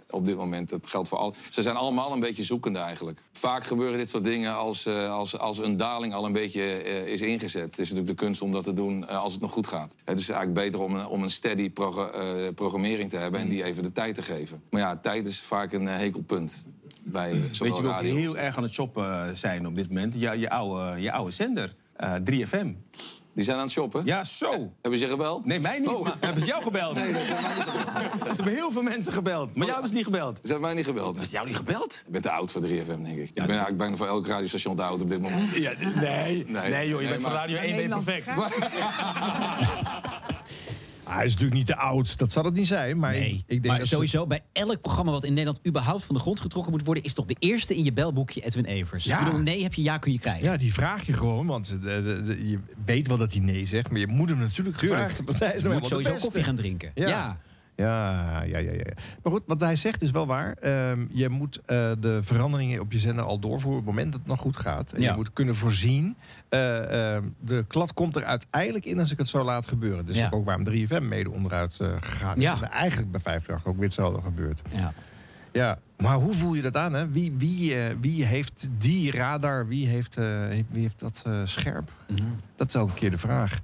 op dit moment. Dat geldt voor al. Ze zijn allemaal een beetje zoekende eigenlijk. Vaak gebeuren dit soort dingen als, als, als een daling al een beetje is ingezet. Het is natuurlijk de kunst om dat te doen als het nog goed gaat. Het is eigenlijk beter om een, om een steady progr- programmering te hebben... en die even de tijd te geven. Maar ja, tijd is vaak een eh, hekelpunt. Bij Weet zowel je als- heel erg aan het shoppen eh, zijn op dit moment? Ja, je, oude, je oude zender, eh 3FM. Die zijn aan het shoppen? Ja, zo. Hebben ze je gebeld? Nee, mij niet. Maar hebben ze jou gebeld? Nee, ze hebben heel veel mensen gebeld. Maar jou hebben ze niet gebeld. Ze hebben mij niet gebeld. Hebben ze jou niet gebeld? Ik ben te oud voor 3FM, denk ik. ik ben eigenlijk bijna voor elk radiostation te oud op dit moment. Ja, nee. Nee, joh, je bent van maar- Radio 1 ben je perfect. [LAUGHS] [LAUGHS] Hij is natuurlijk niet te oud, dat zal het niet zijn. Maar ik, ik denk maar dat sowieso, bij elk programma wat in Nederland überhaupt van de grond getrokken moet worden... is toch de eerste in je belboekje Edwin Evers. Ja. Ik bedoel, nee heb je, ja kun je krijgen. Ja, die vraag je gewoon, want de- de- de- je weet wel dat hij nee zegt, maar je moet hem natuurlijk hebben, want hij is Je moet sowieso koffie gaan drinken. Ja. Ja. Ja, ja, ja, ja, ja. Maar goed, wat hij zegt is wel waar. Ehm, je moet eh, de veranderingen op je zender al doorvoeren op het moment dat het nog goed gaat. En Ja. je moet kunnen voorzien. Eh, ehm, de klad komt er uiteindelijk in als ik het zo laat gebeuren. Dus Ja. ook waarom 3FM mede onderuit eh, gegaan is. Ja. En eigenlijk bij 50 ook weer hetzelfde gebeurt. Ja. Ja, maar hoe voel je dat aan? Hè? Wie, wie, eh, wie heeft die radar? Wie heeft, eh, wie heeft dat scherp? Mhm. Dat is elke keer de vraag.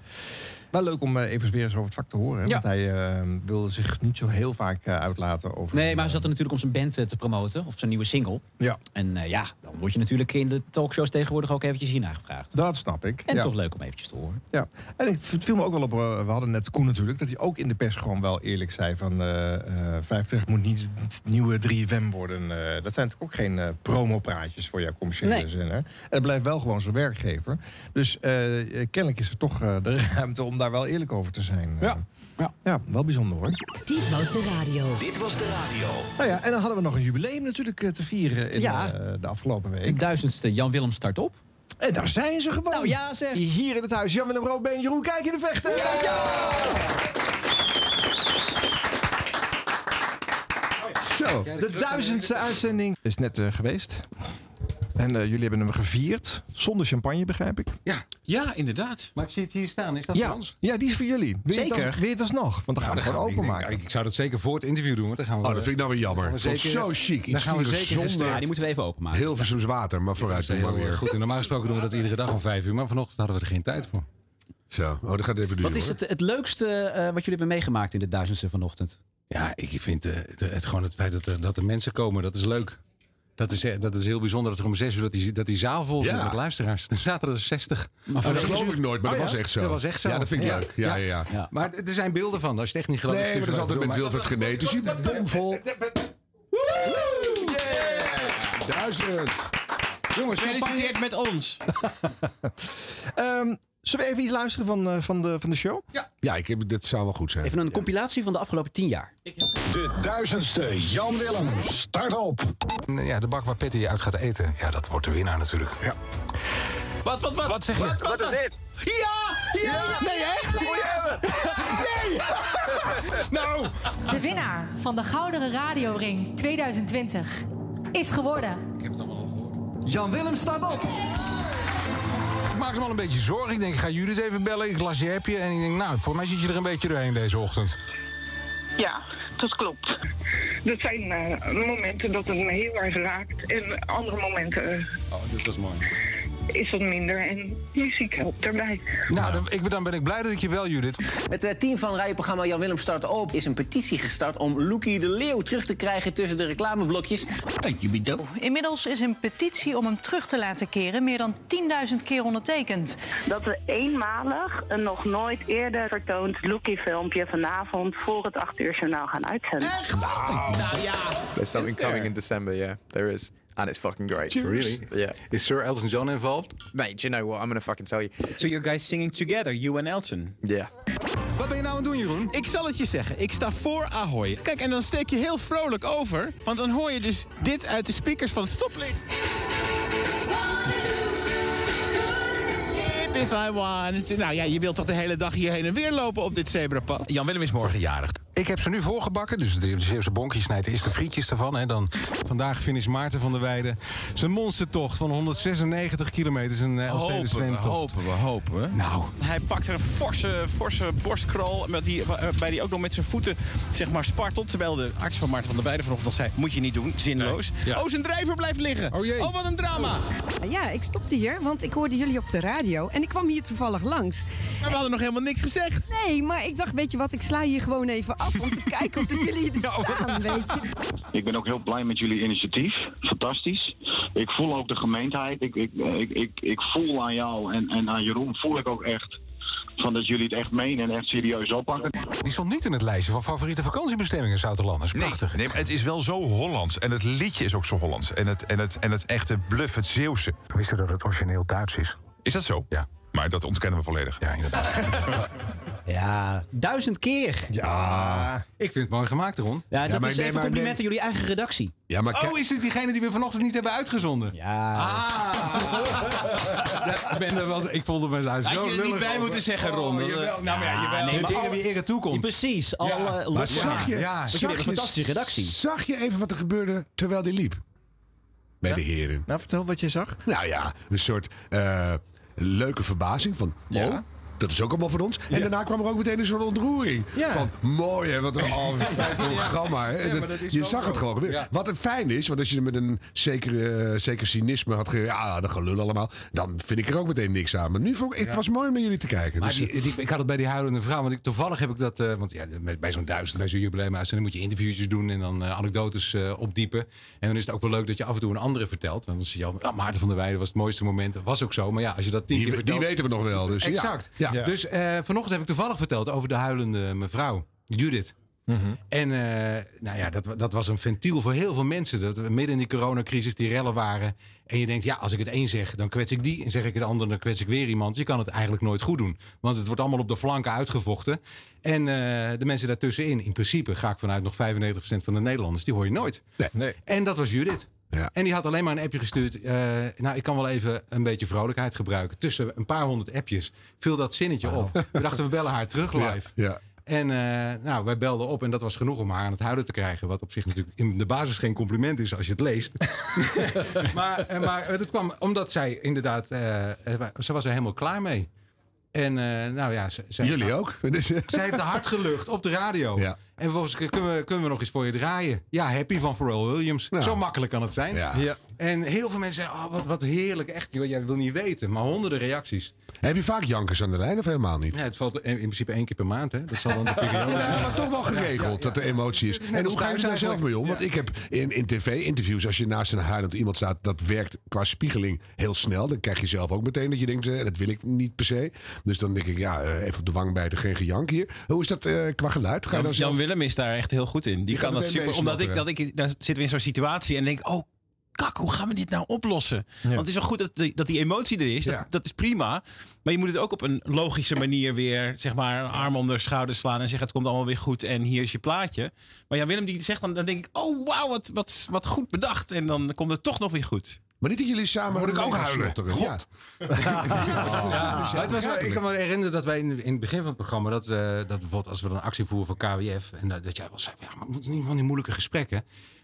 Wel leuk om eh, even weer eens over het vak te horen. Hè? Ja. Want hij eh, wilde zich niet zo heel vaak eh, uitlaten over... Nee, maar hij zat er natuurlijk om zijn band te promoten. Of zijn nieuwe single. Ja. En ja, dan word je natuurlijk in de talkshows tegenwoordig ook eventjes hier nagevraagd. Dat snap ik. En ja. toch leuk om eventjes te horen. Ja, en ik, het viel me ook wel op, we hadden net Koen natuurlijk... dat hij ook in de pers gewoon wel eerlijk zei van... eh eh 50 moet niet het nieuwe 3FM worden. Dat zijn natuurlijk ook geen promopraatjes voor jouw commerciële Nee. zender. En het blijft wel gewoon zijn werkgever. Dus kennelijk is er toch de [LAUGHS] ruimte om daar wel eerlijk over te zijn. Ja. Ja. ja, wel bijzonder hoor. Dit was de radio. Dit was de radio. Nou ja, en dan hadden we nog een jubileum natuurlijk eh, te vieren in Ja. eh, de afgelopen week. De duizendste Jan Willem start op. En daar zijn ze gewoon. Nou ja, zeg. Hier in het huis. Jan Willem Roodbeen en Jeroen Kijk in de vechten. Zo, de duizendste uitzending is net eh, geweest. En eh, jullie hebben hem gevierd. Zonder champagne, begrijp ik. Ja, ja, inderdaad. Maar ik zie het hier staan. Is dat Ja, voor ons? ja, die is voor jullie. Wil je het Zeker. dan- Wil je het alsnog? Want dan gaan we het Nou, gewoon ik denk- openmaken. Ik, ik zou dat zeker voor het interview doen. Want dan gaan we, Oh, dat vind ik nou weer jammer. we vond het zo chic. Dan Iets gaan we zeker zonder-. Ja, die moeten we even openmaken. Hilversums water, maar vooruit Dat is maar heel weer. goed. En normaal gesproken doen we dat iedere dag om vijf uur. Maar vanochtend hadden we er geen tijd voor. Zo, oh, dat gaat even duren. Wat is het, het leukste eh, wat jullie hebben meegemaakt in de duizendste vanochtend? Ja, ik vind eh, het, het, gewoon het feit dat er, dat er mensen komen, dat is leuk. Dat is, eh, dat is heel bijzonder dat er om zes uur dat die, dat die zaal vol zit Ja. met luisteraars. Er zaten er 60. Oh, dat geloof ik nooit, maar Oh dat ja? was echt zo. Dat was echt zo. Ja, dat vind ik leuk. Ja, ja, ja. Maar er zijn beelden van, als je het echt niet gelooft. Nee, maar dat is altijd met Wilfred Genet. Dus je bomvol. Duizend. Jongens, Gefeliciteerd met ons. [LAUGHS] Ehm, zullen we even iets luisteren van, eh, van, de, van de show? Ja, ja ik heb, dit zou wel goed zijn. Even een compilatie van de afgelopen tien jaar. De duizendste Jan Willem. Start op. Ja, de bak waar Petty uit gaat eten. Ja, dat wordt de winnaar natuurlijk. Ja. Wat, wat, wat? Wat zeg je? Wat, wat, Wat is dit? Ja, ja, Nee, echt? Moet je hebben. Nee! [LAUGHS] nou! De winnaar van de Gouden Radioring 2020 is geworden. Jan Willem staat op. Ik maak me al een beetje zorgen. Ik denk, ik ga Judith even bellen. Ik las je appje en ik denk, nou, voor mij zit je er een beetje doorheen deze ochtend. Ja, dat klopt. Dat zijn eh, momenten dat het me heel erg raakt. En andere momenten eh, Oh, dit was mooi. Is dat minder. En muziek helpt daarbij. Nou, dan, ik, ben- dan ben ik blij dat ik je bel, Judith. Het eh, team van radioprogramma Jan Willem Start Op is een petitie gestart om Loekie de Leeuw terug te krijgen tussen de reclameblokjes. Inmiddels is een petitie om hem terug te laten keren meer dan 10.000 keer ondertekend. Dat we eenmalig een nog nooit eerder vertoond Lookie-filmpje vanavond voor het 8 uur journaal gaan uitzenden. Nou ja. There's something coming in December, yeah, there is. And it's fucking great. Really? Yeah. Is Sir Elton John involved? Mate, do you know what? I'm gonna fucking tell you. So you guys singing together, you and Elton? Yeah. Wat ben je nou aan het doen, Jeroen? Ik zal het je zeggen. Ik sta voor Ahoy. Kijk, en dan steek je heel vrolijk over. Want dan hoor je dus dit uit de speakers van het stoplicht. If I want. Nou ja, je wilt toch de hele dag hier heen en weer lopen op dit zebrapad? Jan Willem is morgen jarig. Ik heb ze nu voorgebakken, dus de de Zeeuwse bonkjes snijdt eerst de frietjes ervan. Hè. Dan vandaag finish Maarten van der Weijden. Zijn monstertocht van 196 kilometer, zijn Hopen we, zwemtocht. hopen we, hopen we. Nou. Hij pakt er een forse, forse borstkrol, met die, waarbij hij ook nog met zijn voeten zeg maar, spartelt. Terwijl de arts van Maarten van der Weijden vanochtend nog zei, moet je niet doen, zinloos. Ja. Oh, zijn drijver blijft liggen. Oh jee. Oh, wat een drama. Ja, ik stopte hier, want ik hoorde jullie op de radio en ik kwam hier toevallig langs. Maar we hadden nog helemaal niks gezegd. Nee, maar ik dacht, weet je wat, ik sla hier gewoon even af om te kijken of dat jullie hier [LAUGHS] staan, weet je. Ik ben ook heel blij met jullie initiatief. Fantastisch. Ik voel ook de gemeentheid. Ik, ik, ik, ik, ik voel aan jou en, en aan Jeroen voel ik ook echt van dat jullie het echt menen en echt serieus oppakken. Die stond niet in het lijstje van favoriete vakantiebestemmingen Zouterlanders. Prachtig. Nee, maar het is wel zo Hollands. En het liedje is ook zo Hollands. En het, en het, en het echte bluff, het Zeeuwse. Wist je dat het origineel Duits is? Is dat zo? Ja. Maar dat ontkennen we volledig. Ja, inderdaad. [LAUGHS] Ja, duizend keer. Ja. Ik vind het mooi gemaakt, Ron. Ja, dat is even compliment aan jullie eigen redactie. Ja, maar Oh, is dit diegene die we vanochtend niet hebben uitgezonden? Ja. Ja, ik ben er wel, ik voelde me daar Had zo je er niet lullig bij over. moeten zeggen, Ron. Oh, jawel. Nou, maar ja, jawel. nee, de maar dingen al- die eerder toekomt. Precies, alle Maar zag je, Ja, jullie hebben een fantastische redactie. Zag je even wat er gebeurde terwijl die liep? Bij de heren. Nou, vertel wat je zag. Nou ja, een soort eh, leuke verbazing van... Oh, dat is ook allemaal van ons. En daarna kwam er ook meteen een soort ontroering. Ja. Van, mooi hè, wat een al [LAUGHS] een fijn programma. Hè. Ja, je zag zo. het gewoon gebeuren. Ja. Wat het fijn is, want als je met een zeker, eh, zeker cynisme had ge... Ja, dat gelul allemaal. Dan vind ik er ook meteen niks aan. Maar nu vond ik, het was mooi om naar jullie te kijken. Maar Dus, die, die- ik had het bij die huilende vrouw. Want ik, toevallig heb ik dat. eh, want ja, met- bij zo'n duizend, bij zo'n jubileumuitzending moet je interviewtjes doen en dan eh, anekdotes opdiepen. En dan is het ook wel leuk dat je af en toe een andere vertelt. Want dan zie je al, ah, Maarten van der Weijden was het mooiste moment. Dat was ook zo. Maar ja, als je dat tien Die- keer die vertelt. weten we nog wel, dus ja. exact. Ja. Ja. Dus eh, vanochtend heb ik toevallig verteld over de huilende mevrouw, Judith. En eh, nou ja, dat, dat was een ventiel voor heel veel mensen. Dat midden in die coronacrisis die rellen waren. En je denkt, ja, als ik het één zeg, dan kwets ik die. En zeg ik het ander, dan kwets ik weer iemand. Je kan het eigenlijk nooit goed doen. Want het wordt allemaal op de flanken uitgevochten. En eh, de mensen daartussenin, in principe ga ik vanuit nog 95% van de Nederlanders, die hoor je nooit. Nee. En dat was Judith. En die had alleen maar een appje gestuurd. eh, nou, ik kan wel even een beetje vrolijkheid gebruiken. Tussen een paar honderd appjes viel dat zinnetje op. We dachten, we bellen haar terug [LAUGHS] live. Ja. En eh, nou, wij belden op en dat was genoeg om haar aan het huilen te krijgen. Wat op zich natuurlijk in de basis geen compliment is als je het leest. [LAUGHS] [LAUGHS] maar, eh, maar het kwam omdat zij inderdaad, ze was er helemaal klaar mee. En nou ja, ze, Jullie ook. Zij heeft hard gelucht op de radio. Ja. En vervolgens kunnen we, kunnen we nog eens voor je draaien. Ja, happy van Pharrell Williams. Zo makkelijk kan het zijn. Ja. Ja. En heel veel mensen zeggen, oh, wat, wat heerlijk. Echt, joh, jij wil niet weten. Maar honderden reacties. Heb je vaak jankers aan de lijn of helemaal niet? Ja, het valt in in principe één keer per maand. Hè? Dat zal dan de [LAUGHS] periode zijn. Ja, maar toch wel geregeld dat er emotie is. Net En hoe ga je daar zelf mee om? Want ik heb in, in tv-interviews, als je naast een huilend iemand staat, dat werkt qua spiegeling heel snel. Dan krijg je zelf ook meteen dat je denkt, eh, dat wil ik niet per se. Dus dan denk ik, ja, eh, even op de wang bijten, geen gejank hier. Hoe is dat eh, qua geluid? Ga je Jan, dan zelf... Willem is daar echt heel goed in. Die Die kan dat super. Omdat ik, dat ik, daar zitten we in zo'n situatie en denk, oh, kak, hoe gaan we dit nou oplossen? Want het is wel goed dat die, dat die emotie er is. Dat, Ja. dat is prima. Maar je moet het ook op een logische manier weer, zeg maar, een arm onder de schouder slaan en zeggen, het komt allemaal weer goed en hier is je plaatje. Maar Jan Willem die zegt dan, dan denk ik, oh wauw, wat, wat, wat goed bedacht. En dan komt het toch nog weer goed. Maar niet dat jullie samen... Moet ik ook huilen? God. Ja. [LAUGHS] Ja, het was wel- ik kan me herinneren dat wij in, in het begin van het programma, dat, eh, dat bijvoorbeeld als we dan een actie voeren voor KWF, en dat, dat jij wel zei, ja, maar moet niet van die moeilijke gesprekken.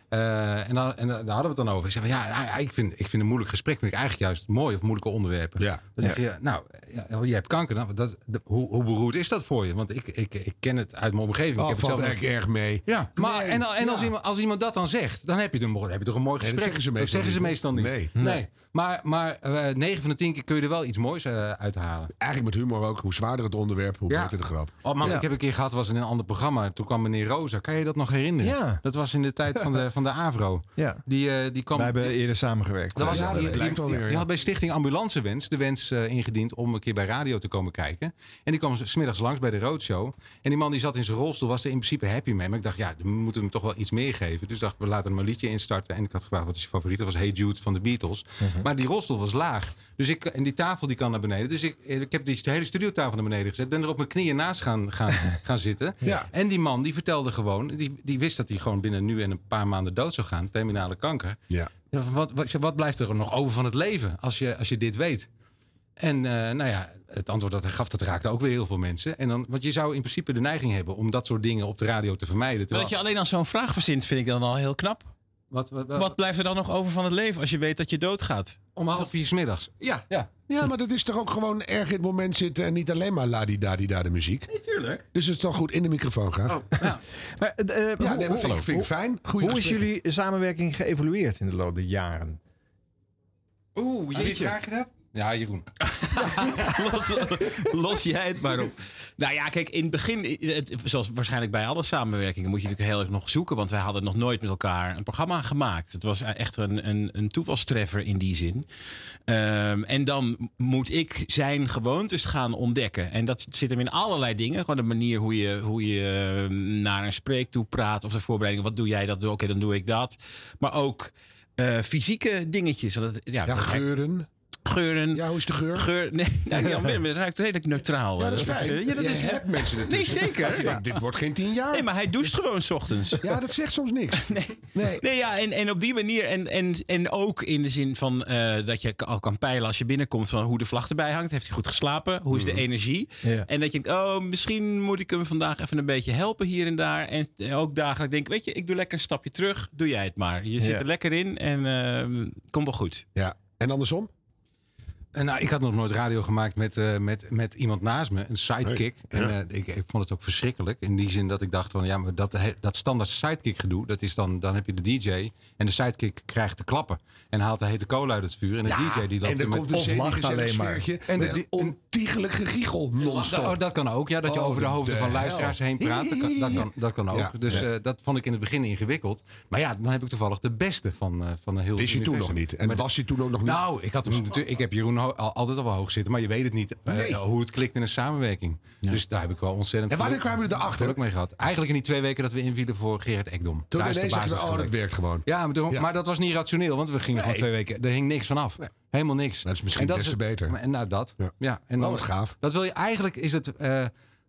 Eh, en, dan, en daar hadden we het dan over. Ik zeg van ja, nou, ja, ik, vind, ik vind een moeilijk gesprek vind ik eigenlijk juist mooi of moeilijke onderwerpen. Ja. Dan zeg je, nou, ja, je hebt kanker. Nou, dat, de- hoe, hoe beroerd is dat voor je? Want ik, ik, ik ken het uit mijn omgeving. Oh, ik heb valt zelf eigenlijk erg mee. Ja, maar Nee, en, en als, ja. iemand, als iemand dat dan zegt, dan heb je, een, heb je toch een mooi Nee, gesprek. dat zeggen ze meestal zeggen ze niet, meestal niet. Nee. nee. Maar, maar eh 9 van de 10 keer kun je er wel iets moois eh, uithalen. Eigenlijk met humor ook. Hoe zwaarder het onderwerp, hoe beter de grap. Oh man, Ja. ik heb een keer gehad, was in een ander programma. Toen kwam meneer Rosa. Kan je dat nog herinneren? Ja. Dat was in de tijd van de, [LAUGHS] van de AVRO. Ja. Die, eh, die kwam, Wij hebben eerder samengewerkt. dat was, Ja, die, die- had bij Stichting Ambulancewens de wens eh, ingediend om een keer bij radio te komen kijken. En die kwam smiddags langs bij de Roadshow. En die man die zat in zijn rolstoel, was er in principe happy mee. Maar ik dacht, ja, we moeten hem toch wel iets meer geven. Dus ik dacht, we laten hem een liedje instarten. En ik had gevraagd, wat is je favoriet? Dat was Hey Jude van de Beatles. Mhm. Maar die rolstoel was laag. Dus ik, en die tafel die kan naar beneden. Dus ik, ik heb die hele studiotafel naar beneden gezet. Ben er op mijn knieën naast gaan, gaan, [LAUGHS] gaan zitten. Ja. En die man die vertelde gewoon, die, die wist dat hij gewoon binnen nu en een paar maanden dood zou gaan. Terminale kanker. Ja. Wat, wat, wat blijft er nog over van het leven als je, als je dit weet? En eh, nou ja, het antwoord dat hij gaf, dat raakte ook weer heel veel mensen. En dan, want je zou in principe de neiging hebben om dat soort dingen op de radio te vermijden. Maar Terwijl, dat je alleen al zo'n vraag verzint, vind ik dan al heel knap. Wat, wat, wat- Wat blijft er dan nog over van het leven als je weet dat je doodgaat? om half vier 's middags. Ja, Ja. Ja, maar dat is toch ook gewoon erg in het moment zitten en niet alleen maar la-di-da-di-da de muziek. natuurlijk. Dus het is toch goed in de microfoon gaan. [LAUGHS] Maar, eh, eh, Ja, hoe- nee, vind ik, vind ik fijn. Goeie Hoe is jullie samenwerking geëvolueerd in de loop der jaren? Oeh, Wie vraag je dat? Ja, Jeroen. [LAUGHS] los, los jij het maar op. Nou ja, kijk, in het begin, het, zoals waarschijnlijk bij alle samenwerkingen, moet je natuurlijk heel erg nog zoeken. Want wij hadden nog nooit met elkaar een programma gemaakt. Het was echt een, een, een toevalstreffer in die zin. Ehm, en dan moet ik zijn gewoontes gaan ontdekken. En dat zit hem in allerlei dingen. Gewoon de manier hoe je, hoe je eh, naar een spreek toe praat. Of de voorbereiding. Wat doe jij dat? Oké, dan doe ik dat. Maar ook eh, fysieke dingetjes. Ja, Ja, geuren. Geuren. Ja, hoe is de geur? Geur, nee, nou, Jan Willem, het ruikt redelijk neutraal. Ja, dat is fijn. eh, ja, dat Je is, hebt mensen Nee, zeker. Dit wordt geen tien jaar. Nee, maar hij doucht gewoon 's ochtends. Ja, dat zegt soms niks. [LAUGHS] Nee. nee. Nee, ja, en, en op die manier. En, en, en ook in de zin van eh, dat je al kan peilen als je binnenkomt van hoe de vlag erbij hangt. Heeft hij goed geslapen? Hoe is de energie? Ja. En dat je denkt, oh, misschien moet ik hem vandaag even een beetje helpen hier en daar. En ook dagelijks denk, weet je, ik doe lekker een stapje terug. Doe jij het maar. Je zit er lekker in en eh komt wel goed. Ja. En andersom? En nou, ik had nog nooit radio gemaakt met, eh, met, met iemand naast me, een sidekick. Nee. En eh, ik, ik vond het ook verschrikkelijk. In die zin dat ik dacht van ja, maar dat, dat standaard sidekick gedoe, dat is dan, dan heb je de DJ en de sidekick krijgt de klappen. En haalt de hete kool uit het vuur. En de DJ die loopt en er met komt een alleen maar. En de- ontiegelijk gegiegel non-stop. Oh, dat kan ook, ja. Dat je Oh, over de hoofden de van luisteraars heen praat. Dat kan, dat kan, dat kan ook. Ja, dus ja. eh, dat vond ik in het begin ingewikkeld. Maar ja, dan heb ik toevallig de beste van, eh van een heel Wist je toen nog niet? En Maar- was je toen ook nog niet? Nou, ik, had hem natuurlijk, ik heb Jeroen al- altijd al wel hoog zitten, maar je weet het niet eh, Nee. hoe het klikt in een samenwerking. Dus daar heb ik wel ontzettend En wanneer kwamen we erachter? geluk mee gehad. Eigenlijk in die twee weken dat we invielen voor Gerard Ekdom. Toen Daar is de ineens basis oh, dat werkt gewoon. Ja, maar, toen- Ja. maar dat was niet rationeel, want we gingen gewoon twee weken. Er hing niks vanaf. Helemaal niks. Dat is misschien en des te beter. En nou, dat. Ja. Ja. en Oh, dan, wat gaaf. Dat wil je eigenlijk, is het eh,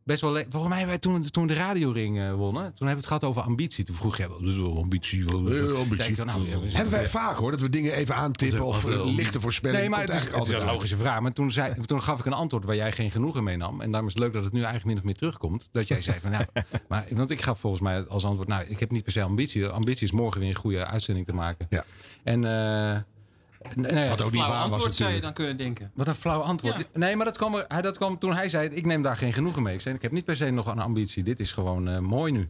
best wel. Volgens mij wij toen, toen de radioring eh wonnen, toen hebben we het gehad over ambitie. Toen vroeg is wel ambitie? Ambitie. ik nou, ja, we Hebben wij vaak hoor, dat we dingen even aantippen of eh, lichte voorspellingen. Nee, maar het is, het is een altijd logische vraag. Maar toen, zei, toen gaf ik een antwoord waar jij geen genoegen mee nam. En daarom is het leuk dat het nu eigenlijk min of meer terugkomt. Dat jij zei van, nou, [LAUGHS] maar, want ik gaf volgens mij als antwoord, nou, ik heb niet per se ambitie. De ambitie is morgen weer een goede uitzending te maken. Ja. En, ja, Wat ook niet Flauw waar was zou je dan kunnen denken. wat een flauw antwoord. Nee, maar dat kwam, er- hij- dat kwam toen hij zei: Ik neem daar geen genoegen mee. Ik zei: Ik heb niet per se nog een ambitie. Dit is gewoon eh, mooi nu.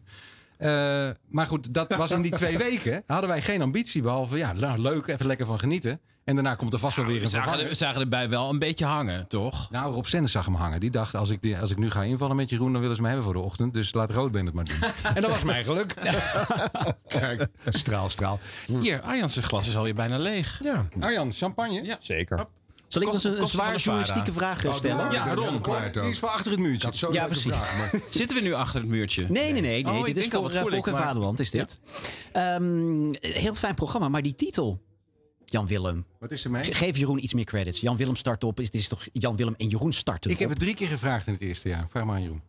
Eh, maar goed, dat was in die twee [LAUGHS] weken. Hadden wij geen ambitie. Behalve, ja, nou, leuk, even lekker van genieten. En daarna komt er vast wel weer We een zagen, vervanger. er- we zagen erbij wel een beetje hangen, toch? Nou, Rob Senders zag hem hangen. Die dacht, als ik, die, als ik nu ga invallen met Jeroen, dan willen ze me hebben voor de ochtend. Dus laat Roodbeen het maar doen. [LAUGHS] en dat was mijn geluk. [LAUGHS] Kijk, straal, straal. Hier, Arjan's glas is alweer bijna leeg. Ja, Arjan, champagne? Ja. zeker. Zal ik ons een, van zware journalistieke vraag eh, stellen? Ja, Ron, Die is voor achter het muurtje. Ja, precies. vraag, maar [LAUGHS] Zitten we nu achter het muurtje? Nee, nee, nee. nee. Oh, dit is voor eh, Volk en maar- Vaderland, is dit. Ehm, heel fijn programma, maar die titel... Jan Willem. Wat is er mee? Ge- Geef Jeroen iets meer credits. Jan Willem start op. Is, dit is toch Jan Willem en Jeroen starten Ik heb het drie keer gevraagd in het eerste jaar. Vraag maar aan Jeroen.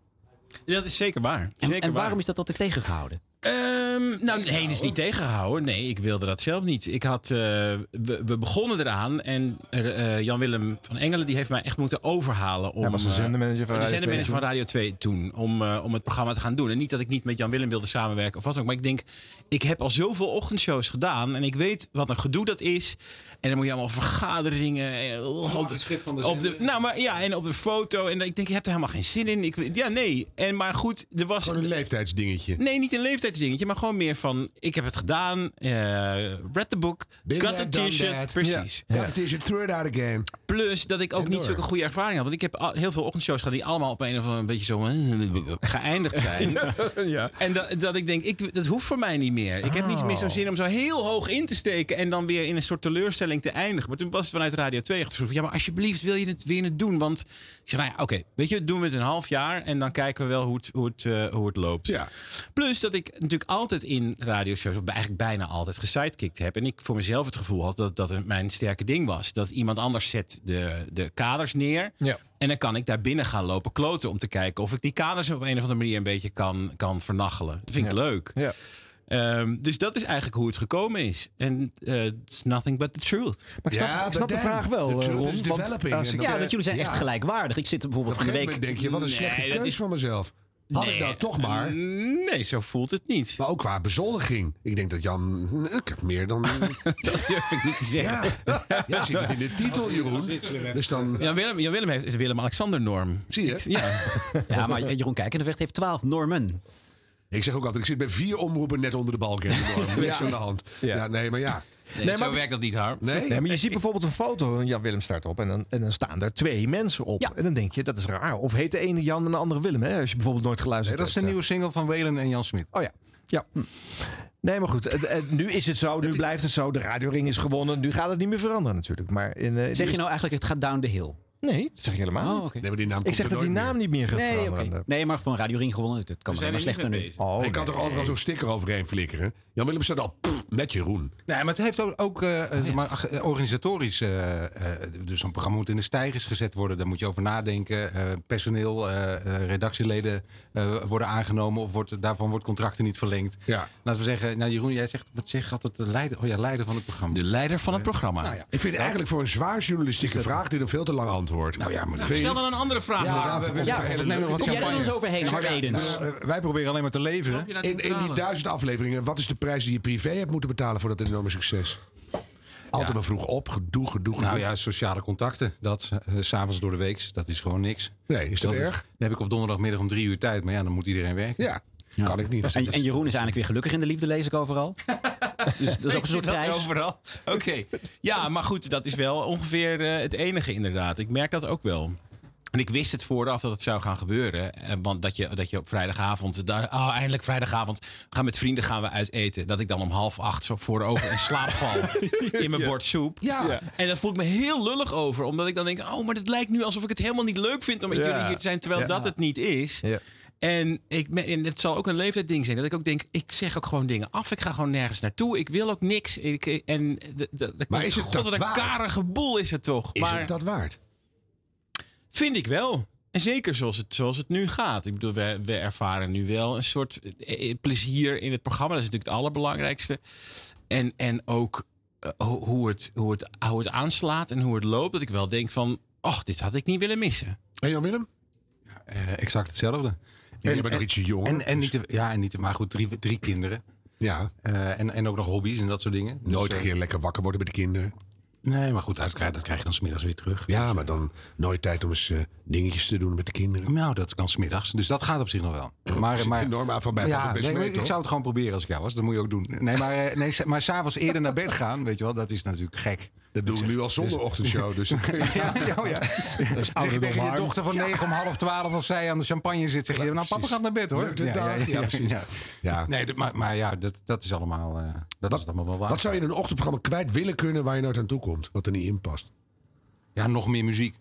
Ja, dat is zeker waar. En, Zeker en waar. waarom is dat altijd tegengehouden? Ehm, nou, nee, dat is niet tegengehouden. Nee, ik wilde dat zelf niet. Ik had, eh, we, we begonnen eraan en eh, Jan-Willem van Engelen die heeft mij echt moeten overhalen. Om, Hij was de eh, zendermanager van de Radio 2 zendermanager van toen. Radio 2 toen. Om, eh, om het programma te gaan doen. En niet dat ik niet met Jan-Willem wilde samenwerken of wat ook. Maar ik denk, ik heb al zoveel ochtendshows gedaan. En ik weet wat een gedoe dat is. En dan moet je allemaal vergaderingen. eh, op, op de, nou, maar ja, en op de foto. En ik denk, je hebt er helemaal geen zin in. Ik, ja, nee. En, maar goed, er was... gewoon een leeftijdsdingetje. Nee, niet een leeftijdsding. Dingetje, maar gewoon meer van... ik heb het gedaan, eh, read the book, Been got a done t-shirt. Precies. Ja. Got a t-shirt, throw it out again. Plus dat ik ook En niet zulke goede ervaring had. Want ik heb heel veel ochtendshows gehad die allemaal op een of andere een beetje zo eh, geëindigd zijn. [LAUGHS] ja. En dat, dat ik denk, ik, dat hoeft voor mij niet meer. Ik heb niet meer zo'n zin om zo heel hoog in te steken en dan weer in een soort teleurstelling te eindigen. Maar toen was het vanuit Radio 2 echt zo van, ja, maar alsjeblieft wil je het weer niet doen. Want ik zeg, nou ja, oké, weet je, doen we het een half jaar en dan kijken we wel hoe het, hoe het, eh, hoe het loopt. Ja. Plus dat ik natuurlijk altijd in radioshows, of eigenlijk bijna altijd gesidekickt heb. En ik voor mezelf het gevoel had dat dat mijn sterke ding was. Dat iemand anders zet de, de kaders neer. Ja. En dan kan ik daar binnen gaan lopen kloten om te kijken of ik die kaders op een of andere manier een beetje kan, kan vernachelen. Dat vind ik Ja. leuk. Ja. Ehm, dus dat is eigenlijk hoe het gekomen is. En eh, it's nothing but the truth. Maar ik snap, ik snap de vraag wel, eh, Ron. Want als ik, ja, want jullie zijn echt gelijkwaardig. Ik zit bijvoorbeeld van de week... denk je, wat een slechte Nee, keus is- van mezelf. Had ik Nee, nou toch maar. Nee, zo voelt het niet. Maar ook qua bezoldiging. Ik denk dat Jan... Ik heb meer dan... [LAUGHS] Dat durf ik niet te zeggen. Ja, ja zie je het in de titel, Jeroen. Dus dan... Jan Willem, Jan Willem heeft Willem-Alexander-norm. Zie je? Ja. [LAUGHS] Ja, maar Jeroen Kijkendevecht heeft 12 normen. Ik zeg ook altijd, ik zit bij vier omroepen net onder de balk. [LAUGHS] enorm. Niks aan de hand. Ja. nee, maar ja. Nee, zo maar- werkt dat niet, Harm. Nee? Nee, maar je ziet bijvoorbeeld een foto, Jan Willem start op en dan, en dan staan er twee mensen op. En dan denk je, dat is raar. Of heet de ene Jan en de andere Willem, hè? als je bijvoorbeeld nooit geluisterd dat is de hebt. nieuwe single van Welen en Jan Smit. Oh ja. ja. Hm. Nee, maar goed. eh, eh, nu is het zo, nu blijft het zo. De radioring is gewonnen. Nu gaat het niet meer veranderen natuurlijk. Maar in, eh, Zeg je nou eigenlijk, het gaat down the hill? Nee, dat zeg je helemaal Oh, niet. oké. Nee, maar die naam Ik zeg er dat die naam niet meer gaat Nee, veranderen. oké. nee, maar gewoon Radio Ring gewonnen. Het kan alleen maar slechter nu. Oh, ik kan toch overal zo'n sticker overheen flikkeren? Jan Willem staat al pff, met Jeroen. Nee, maar het heeft ook, ook eh, eh, maar, eh, organisatorisch. dus zo'n programma moet in de stijgers gezet worden. Daar moet je over nadenken. Eh, personeel, redactieleden eh, worden aangenomen. Of wordt, daarvan wordt contracten niet verlengd. Ja. Laten we zeggen, nou Jeroen, jij zegt, wat zeg je altijd? De leider, oh ja, leider van het programma. De leider van het programma. Nou ja. Ik vind eigenlijk voor een zwaar journalistieke vraag dit een veel te lang antwoord. Nou ja, maar je Stel dan een andere vraag. Ja, we- we- Ja, we- wat Kom jij er champagne. eens overheen, Ja, Harm ja, Edens? Eh, wij proberen alleen maar te leveren. In, in die duizend afleveringen, wat is de prijs die je privé hebt moeten betalen voor dat enorme succes? Altijd maar vroeg op, gedoe, gedoe, gedoe. Nou ja, sociale contacten. Dat, eh, s s'avonds door de week, dat is gewoon niks. Nee, is dat erg? Dan heb ik op donderdagmiddag om drie uur tijd. Maar ja, dan moet iedereen werken. Ja, kan ik niet. En, en Jeroen is eigenlijk weer gelukkig in de liefde, lees ik overal. [LAUGHS] [LAUGHS] Dus dat is ook een soort prijs. overal? Oké. Ja, maar goed, dat is wel ongeveer eh, het enige inderdaad. Ik merk dat ook wel. En ik wist het vooraf dat het zou gaan gebeuren. Eh, Want dat je, dat je op vrijdagavond... da- Oh, eindelijk vrijdagavond. Gaan met vrienden gaan we uit eten. Dat ik dan om half acht zo voorover in slaap val. [LAUGHS] In mijn bord soep. Ja. En daar voel ik me heel lullig over. Omdat ik dan denk... Oh, maar het lijkt nu alsof ik het helemaal niet leuk vind... om met Ja. jullie hier te zijn. Terwijl Ja. dat het niet is. Ja. En, ik, en het zal ook een leeftijdding zijn. Dat ik ook denk, ik zeg ook gewoon dingen af. Ik ga gewoon nergens naartoe. Ik wil ook niks. Ik, en de, de, de, Maar is het God, dat wat een waard? karige boel is het toch? Is maar het dat waard? vind ik wel. En zeker zoals het, zoals het nu gaat. Ik bedoel, we, we ervaren nu wel een soort eh, plezier in het programma. Dat is natuurlijk het allerbelangrijkste. En, en ook eh, ho- hoe, het, hoe, het, hoe het aanslaat en hoe het loopt. Dat ik wel denk van, oh, dit had ik niet willen missen. En Jan Willem? Eh, exact hetzelfde. En, je bent nog ietsje jonger. En, en niet te, ja, en niet te, maar goed, drie, drie kinderen. ja, Eh, en, en ook nog hobby's en dat soort dingen. Dus, nooit eh, een keer lekker wakker worden met de kinderen. Nee, maar goed, dat krijg, dat krijg je dan smiddags weer terug. Ja, maar dan nooit tijd om eens eh, dingetjes te doen met de kinderen. Nou, dat kan smiddags. Dus dat gaat op zich nog wel. [CLEARS THROAT] Maar, maar, enorm aan van mij, valt ja, het best nee, mee, maar ik zou het gewoon proberen als ik jou was. Dat moet je ook doen. Nee, maar, eh, nee, s- maar s'avonds eerder naar bed gaan, weet je wel, dat is natuurlijk gek. Dat doen we nu al zonder ochtendshow. Dus kun [LAUGHS] je- Ja, ja, ja. [LAUGHS] Zeg je tegen je dochter van 9 om half 12 als zij aan de champagne zit, zeg je, nou papa gaat naar bed hoor. Dag? Ja, precies. Ja. Nee, maar, maar ja, dat, dat is allemaal, eh, dat is allemaal wel waar. Wat zou je in een ochtendprogramma kwijt willen kunnen waar je nooit aan toe komt? Wat er niet in past? Ja, nog meer muziek.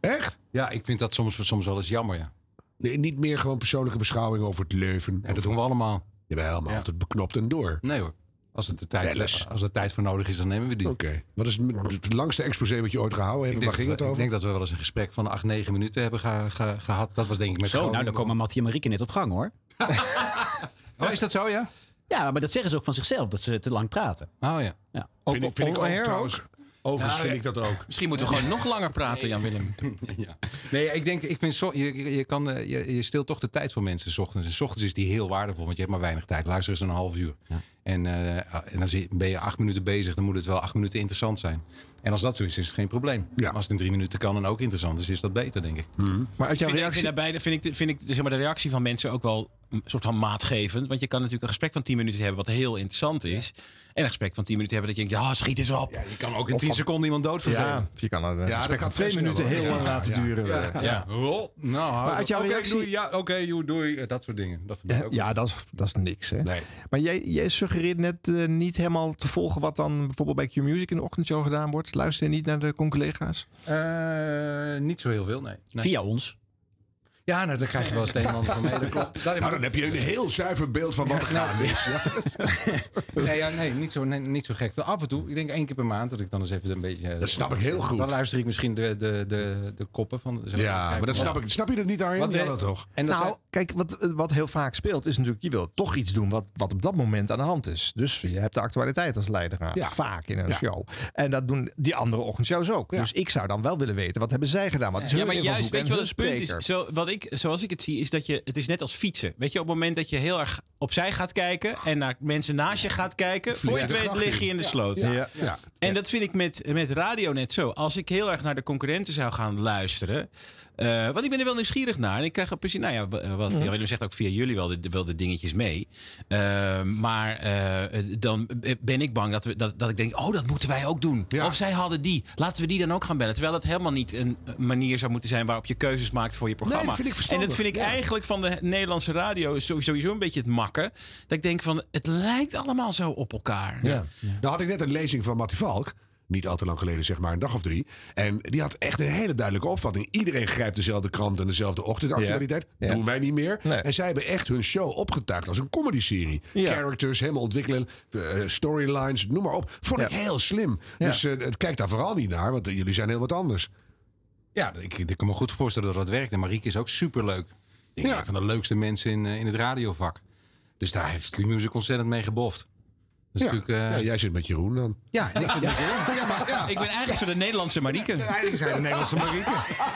Echt? Ja, ik vind dat soms, soms wel eens jammer, ja. Nee, niet meer gewoon persoonlijke beschouwing over het leven. En dat doen we allemaal. Jawel, maar altijd beknopt en door. Nee hoor. Als, het de tijd, eens. als er tijd voor nodig is, dan nemen we die. Oké. Wat is het het langste exposé wat je ooit gehouden hebt? Ik Waar denk, ging dat het we, ik over? denk dat we wel eens een gesprek van 8, 9 minuten hebben ge- ge- gehad. Dat was denk ik met Zo, nou, dan komen Mattie en Marieke net op gang, hoor. [LAUGHS] Oh, is dat zo, ja? Ja, maar dat zeggen ze ook van zichzelf, dat ze te lang praten. Oh ja. Ja. Vind ik, vind ik ook trouwens. Overigens Nou, vind ik dat ook. Misschien moeten we gewoon nog langer praten, Jan Willem. [LAUGHS] ja. Nee, ik denk, ik vind, zo, je, je- kan, eh, je, je stilt toch de tijd van mensen 's ochtends. En 's ochtends is die heel waardevol, want je hebt maar weinig tijd. Luister eens een half uur. En, eh, en dan ben je acht minuten bezig, dan moet het wel acht minuten interessant zijn. En als dat zo is, is het geen probleem. Als het in drie minuten kan en ook interessant is, is dat beter, denk ik. Maar uit jouw reactie... vind, daarbij, vind ik, vind ik zeg maar, de reactie van mensen ook wel een soort van maatgevend. Want je kan natuurlijk een gesprek van 10 minuten hebben wat heel interessant is. En een gesprek van 10 minuten hebben dat je denkt, ja, schiet eens op. je kan ook in 10 seconden iemand doodvervelen. Ja, of je kan een Ja, gesprek dat van kan twee best minuten wel, heel lang Ja, laten ja, duren. ja, ja. Oh, nou, Maar uit jouw reactie- doei, ja, oké, joe, doei. eh, Dat soort dingen. Dat vind Ja, ook ja, dat is, dat is niks. Hè? Maar jij, jij suggereert net eh, niet helemaal te volgen wat dan bijvoorbeeld bij Q-Music in de ochtendshow gedaan wordt. Luister je niet naar de conculega's? Eh, niet zo heel veel, nee. nee. Via ons. Ja, nou, daar krijg je wel eens het een en ander van mee. Dat klopt. [LAUGHS] Nou, dan heb je een heel zuiver beeld van wat er Ja, gaande is. [LAUGHS] Ja. nee, ja, nee, niet zo, nee, niet zo gek. Wel af en toe, ik denk één keer per maand, dat ik dan eens even een beetje... Dat snap ik heel goed. Dan luister ik misschien de, de, de, de koppen van... zeg Ja, maar dat snap ik. Snap je dat niet, Arjen? Wat Ja, dat toch? En dat nou, kijk, wat, wat heel vaak speelt is natuurlijk... je wilt toch iets doen wat, wat op dat moment aan de hand is. Dus je hebt de actualiteit als leidraad. Ja. Vaak in een Ja. show. En dat doen die andere ochtendshows ook. Dus ik zou dan wel willen weten, wat hebben zij gedaan? Wat is hun Ja, maar juist, weet je wat het punt is? Zo, wat ik, zoals ik het zie, is dat je... Het is net als fietsen. Weet je, op het moment dat je heel erg opzij gaat kijken... en naar mensen naast je gaat kijken... Voor je het weet lig je in. de Ja. sloot. Ja. Ja. En dat vind ik met, met radio net zo. Als ik heel erg naar de concurrenten zou gaan luisteren... eh, want ik ben er wel nieuwsgierig naar. En ik krijg ook precies, nou ja, wa- wat. Jan Willem zegt ook via jullie wel de, wel de dingetjes mee. Eh, maar eh, dan ben ik bang dat, we, dat, dat ik denk, oh, dat moeten wij ook doen. Of zij hadden die. Laten we die dan ook gaan bellen. Terwijl dat helemaal niet een manier zou moeten zijn waarop je keuzes maakt voor je programma. dat vind ik en dat vind ik ja. eigenlijk van de Nederlandse radio sowieso een beetje het makken. Dat ik denk van, het lijkt allemaal zo op elkaar. Ja. Nou had ik net een lezing van Mattie Valk. Niet al te lang geleden, zeg maar een dag of drie. En die had echt een hele duidelijke opvatting. Iedereen grijpt dezelfde krant en dezelfde ochtendactualiteit. Ja. Doen wij niet meer. Nee. En zij hebben echt hun show opgetuigd als een comedy-serie. Ja. Characters helemaal ontwikkelen. eh, storylines, noem maar op. Vond ik heel slim. Ja. Dus eh, kijk daar vooral niet naar, want eh, jullie zijn heel wat anders. Ja, ik, ik kan me goed voorstellen dat dat werkt. En Marieke is ook superleuk. Ik denk, Ja. een van de leukste mensen in, in het radiovak. Dus daar heeft Q-Music ontzettend mee geboft. Dat is Ja. natuurlijk... eh, Ja, jij zit met Jeroen dan. ja, niks aan Ja, maar, ja. Ik ben eigenlijk zo de Nederlandse Marieke. Eigenlijk zijn de Nederlandse Marieke.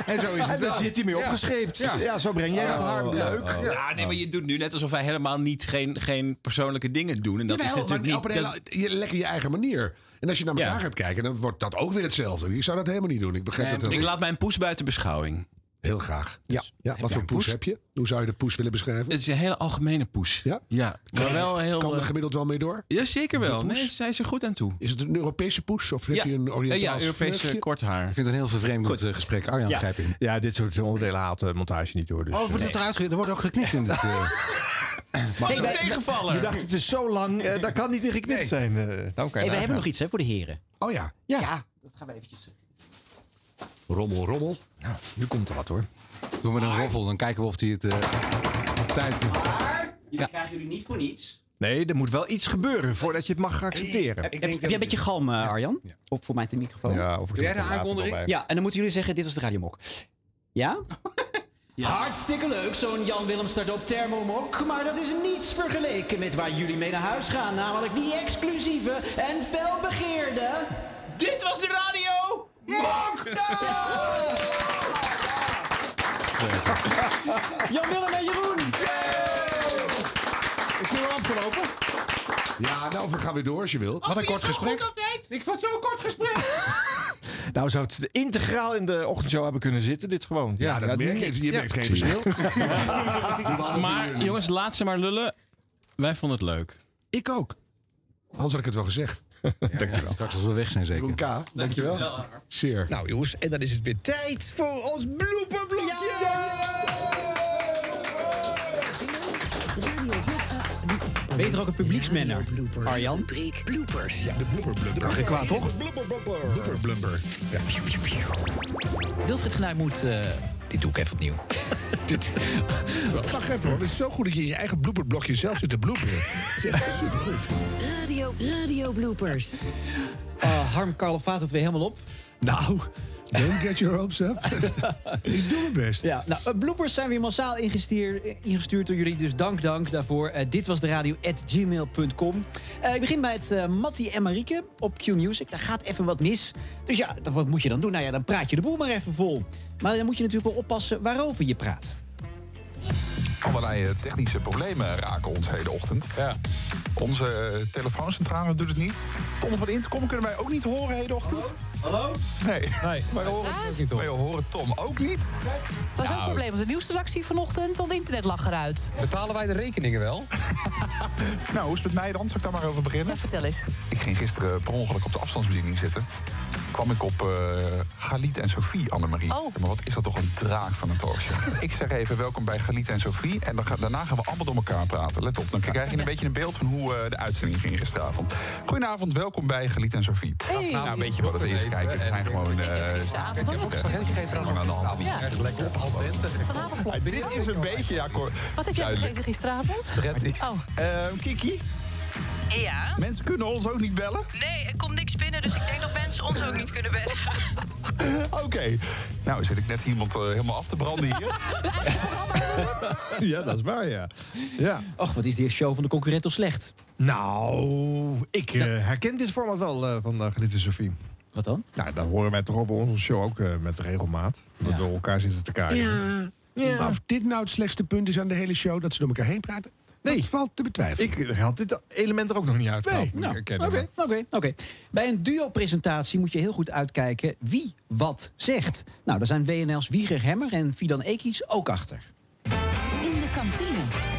En zo is het wel. zit hij mee opgescheept. Ja. zo breng jij dat harm. Leuk. Ja, nee, maar je doet nu net alsof wij helemaal niet geen, geen persoonlijke dingen doen. En dat Jawel, is natuurlijk maar niet. op een dat- hele- je lekker je eigen manier. En als je naar elkaar Ja. gaat kijken, dan wordt dat ook weer hetzelfde. Ik zou dat helemaal niet doen. Ik begrijp Nee, dat ik laat mijn poes buiten beschouwing. Heel graag. Ja. Ja, wat voor poes poes? heb je? Hoe zou je de poes willen beschrijven? Het is een hele algemene poes. Ja? Ja, maar wel heel. Kan er eh, gemiddeld wel mee door? ja, zeker wel. Nee, zij is er goed aan toe. Is het een Europese poes of heb Ja, je een Eh, Oriëntaals ja Europese kort haar. Ik vind het een heel vervreemdend eh, gesprek. Arjan, Ja. grijp in. ja, dit soort onderdelen haalt de montage niet door. Dus, Oh, wordt het eruit ge- Er wordt ook geknipt in dit... eh, Wat een wij- tegenvaller. Je dacht, het is zo lang, eh, daar kan niet in geknipt zijn. eh. nou, je Hey, we nagaan. hebben nog iets hè, voor de heren. Oh ja, Ja, dat gaan we eventjes... rommel, rommel. Nou, nu komt er wat hoor. doen we een roffel, dan kijken we of hij het eh, op tijd... Jullie krijgen jullie niet voor niets. Nee, er moet wel iets gebeuren voordat je het mag accepteren. Heb, heb, heb jij een beetje galm, eh, Arjan? Op voor mij de microfoon? Ja, of ik Doe jij de aankondiging? Ja, en dan moeten jullie zeggen, dit was de radiomok. Ja? [LAUGHS] Hartstikke leuk, zo'n Jan Willem start op Thermomok. Maar dat is niets vergeleken met waar jullie mee naar huis gaan. Namelijk die exclusieve en felbegeerde... Dit was de radio! Mok! Jan Willem en Jeroen! Is het al afgelopen? Ja, nou, we gaan weer door als je wil. Wat een kort gesprek. Ik vond zo'n kort gesprek. [LAUGHS] Nou, zou het integraal in de ochtendshow hebben kunnen zitten, dit gewoon. Ja, dat merk je. Je merkt geen verschil. [LAUGHS] Maar jongens, laat ze maar lullen. Wij vonden het leuk. Ik ook. Anders had ik het wel gezegd. Dankjewel. Straks als we weg zijn zeker. K, dankjewel. Zeer. Nou jongens, en dan is het weer tijd voor ons blooperblokje. Ben je er ook een publieksmenner, Arjan? Rubriek bloopers. Ja, de blooper blumper. Geen kwaad, toch? Blooper blumper. Ja. Wilfried Genuij moet... eh, dit doe ik even opnieuw. [LAUGHS] Wacht even hoor, het is zo goed dat je in je eigen blooperblokje zelf zit te bloeperen. Het is echt supergoed. Radio, radio bloopers. Uh, Harm Karlovaat het weer helemaal op. Nou, don't get your hopes up. [LAUGHS] ik doe mijn best. Ja, nou, uh, bloopers zijn weer massaal ingestuurd, ingestuurd door jullie. Dus dank, dank daarvoor. Uh, dit was de radio at gmail.com. Uh, ik begin bij het uh, Mattie en Marieke op Q-Music. Daar gaat even wat mis. Dus ja, dan, wat moet je dan doen? Nou ja, dan praat je de boel maar even vol. Maar dan moet je natuurlijk wel oppassen waarover je praat. Allerlei eh, technische problemen raken ons hele ochtend. Ja. Onze eh, telefooncentrale doet het niet. Tom van Intercom kunnen wij ook niet horen hedendochtend? Hallo? Nee. nee. [LAUGHS] Wij, horen, wij horen Tom ook niet. Het was ook een probleem met de nieuwsredactie vanochtend, want het internet lag eruit. Betalen wij de rekeningen wel? [LAUGHS] nou, hoe is het met mij dan? Zal ik daar maar over beginnen? vertel eens. Ik ging gisteren per ongeluk op de afstandsbediening zitten. Kwam ik op eh Galit en Sophie, Annemarie. Oh. Maar wat is dat toch een draak van een talkshow. [LAUGHS] ik zeg even welkom bij Galit en Sophie. En dan ga- daarna gaan we allemaal door elkaar praten. Let op, dan krijg je een beetje een beeld van hoe eh, de uitzending ging gisteravond. Goedenavond, welkom bij Galit en Sophie. Hey. Nou, weet je wat het is? Kijk, het zijn gewoon... eh gisteravond gewoon aan de hand. Ja. Echt lekker op Vanavond Dit is een beetje, ja. Wat heb jij gegeten gisteravond? Oh. Ehm, Kiki, Ja? mensen kunnen ons ook niet bellen? Nee, er komt niks binnen, dus ik denk dat mensen ons ook niet kunnen bellen. [LAUGHS] Oké. Nou, zit ik net iemand eh, helemaal af te branden hier. Ja, dat is waar, ja. ja. Och, wat is die show van de concurrent toch slecht? Nou, ik eh, herken dit format wel eh, van uh, Sophie. Wat dan? Nou, dan horen wij toch op onze show ook eh, met regelmaat. Dat we elkaar zitten te kijken. Ja. Ja. Maar of dit nou het slechtste punt is aan de hele show, dat ze door elkaar heen praten, Nee. dat valt te betwijfelen. Ik had dit element er ook nog niet uitgehaald. Nee, Nou. Oké, oké, oké. Bij een duo-presentatie moet je heel goed uitkijken wie wat zegt. Nou, daar zijn WNL's Wieger Hemmer en Fidan Ekies ook achter. In de kantine.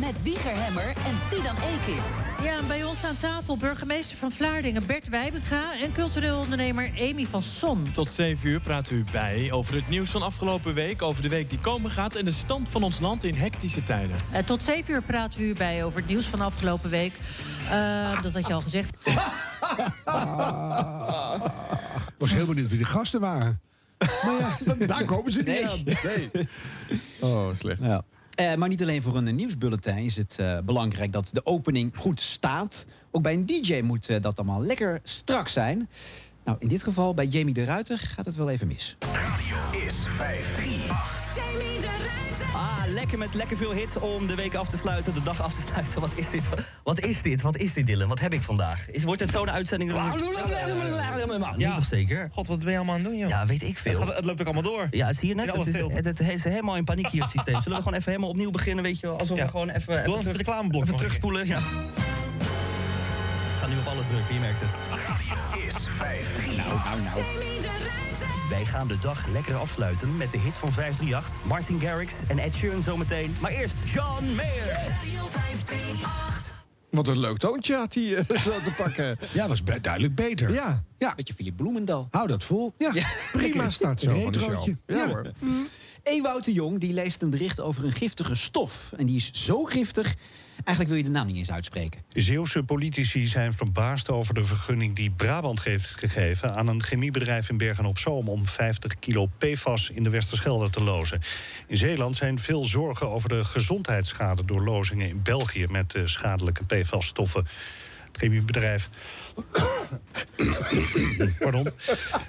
Met Wieger Hemmer en Fidan Ekis. Ja, en bij ons aan tafel burgemeester van Vlaardingen Bert Wijbenga... en cultureel ondernemer Amy van Son. Tot 7 uur praten we u bij over het nieuws van afgelopen week... over de week die komen gaat en de stand van ons land in hectische tijden. Eh, tot 7 uur praten we u bij over het nieuws van afgelopen week. Eh, dat had je al gezegd. Ik was heel benieuwd wie de gasten waren. Maar ja, [LAUGHS] Daar komen ze niet Nee. aan. Nee. [LAUGHS] Oh, slecht. Ja. Eh, maar niet alleen voor een nieuwsbulletin is het eh, belangrijk dat de opening goed staat. Ook bij een DJ moet eh, dat allemaal lekker strak zijn. Nou, in dit geval bij Jamie de Ruiter gaat het wel even mis. is 538. Ah, lekker met lekker veel hits om de week af te sluiten, de dag af te sluiten. Wat is dit? Wat is dit? Wat is dit, Dylan? Wat heb ik vandaag? Is, wordt het zo'n uitzending? Ja, toch zeker? God, wat ben je allemaal aan het doen, joh? Ja, weet ik veel. Het, gaat- het loopt ook allemaal door. Ja, zie je net? Het is, het, het is helemaal in paniek hier, het systeem. Zullen we gewoon even helemaal opnieuw beginnen, weet je wel? Alsof Ja. we gewoon even... Doe even ons het terug- reclameblok Even terugspoelen, ja. Ik ga nu op alles drukken, je merkt het. is 538. Nou, nou, nou. Wij gaan de dag lekker afsluiten met de hit van 538, Martin Garrix en Ed Sheeran zometeen. Maar eerst John Mayer. Wat een leuk toontje had hij eh, [LAUGHS] zo te pakken. Ja, was be- duidelijk beter. Ja. ja. Beetje Philip Bloemendal. Hou dat vol. Ja, Prima start zo van de show. Ja, hoor. Ewout de Jong die leest een bericht over een giftige stof. En die is zo giftig, eigenlijk wil je de naam niet eens uitspreken. Zeeuwse politici zijn verbaasd over de vergunning die Brabant heeft gegeven aan een chemiebedrijf in Bergen-op-Zoom om 50 kilo PFAS in de Westerschelde te lozen. In Zeeland zijn veel zorgen over de gezondheidsschade door lozingen in België met schadelijke PFAS-stoffen. Het chemiebedrijf. Pardon.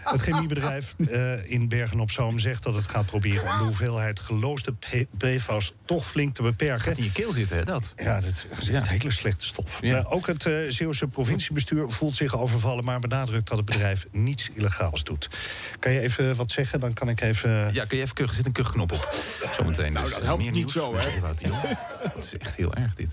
Het chemiebedrijf eh, in Bergen-op-Zoom zegt dat het gaat proberen om de hoeveelheid geloosde PFAS toch flink te beperken. Gaat in je keel zitten, hè, dat? Ja, dat is een hele slechte stof. Ja. Eh, ook het eh, Zeeuwse provinciebestuur voelt zich overvallen... maar benadrukt dat het bedrijf niets illegaals doet. Kan je even wat zeggen? Dan kan ik even... Ja, kun je even kuchen? Er zit een kuchknop op. Zometeen. Nou, dus, dat eh, helpt meer niet nieuws. zo, hè? Dat is echt heel erg, dit.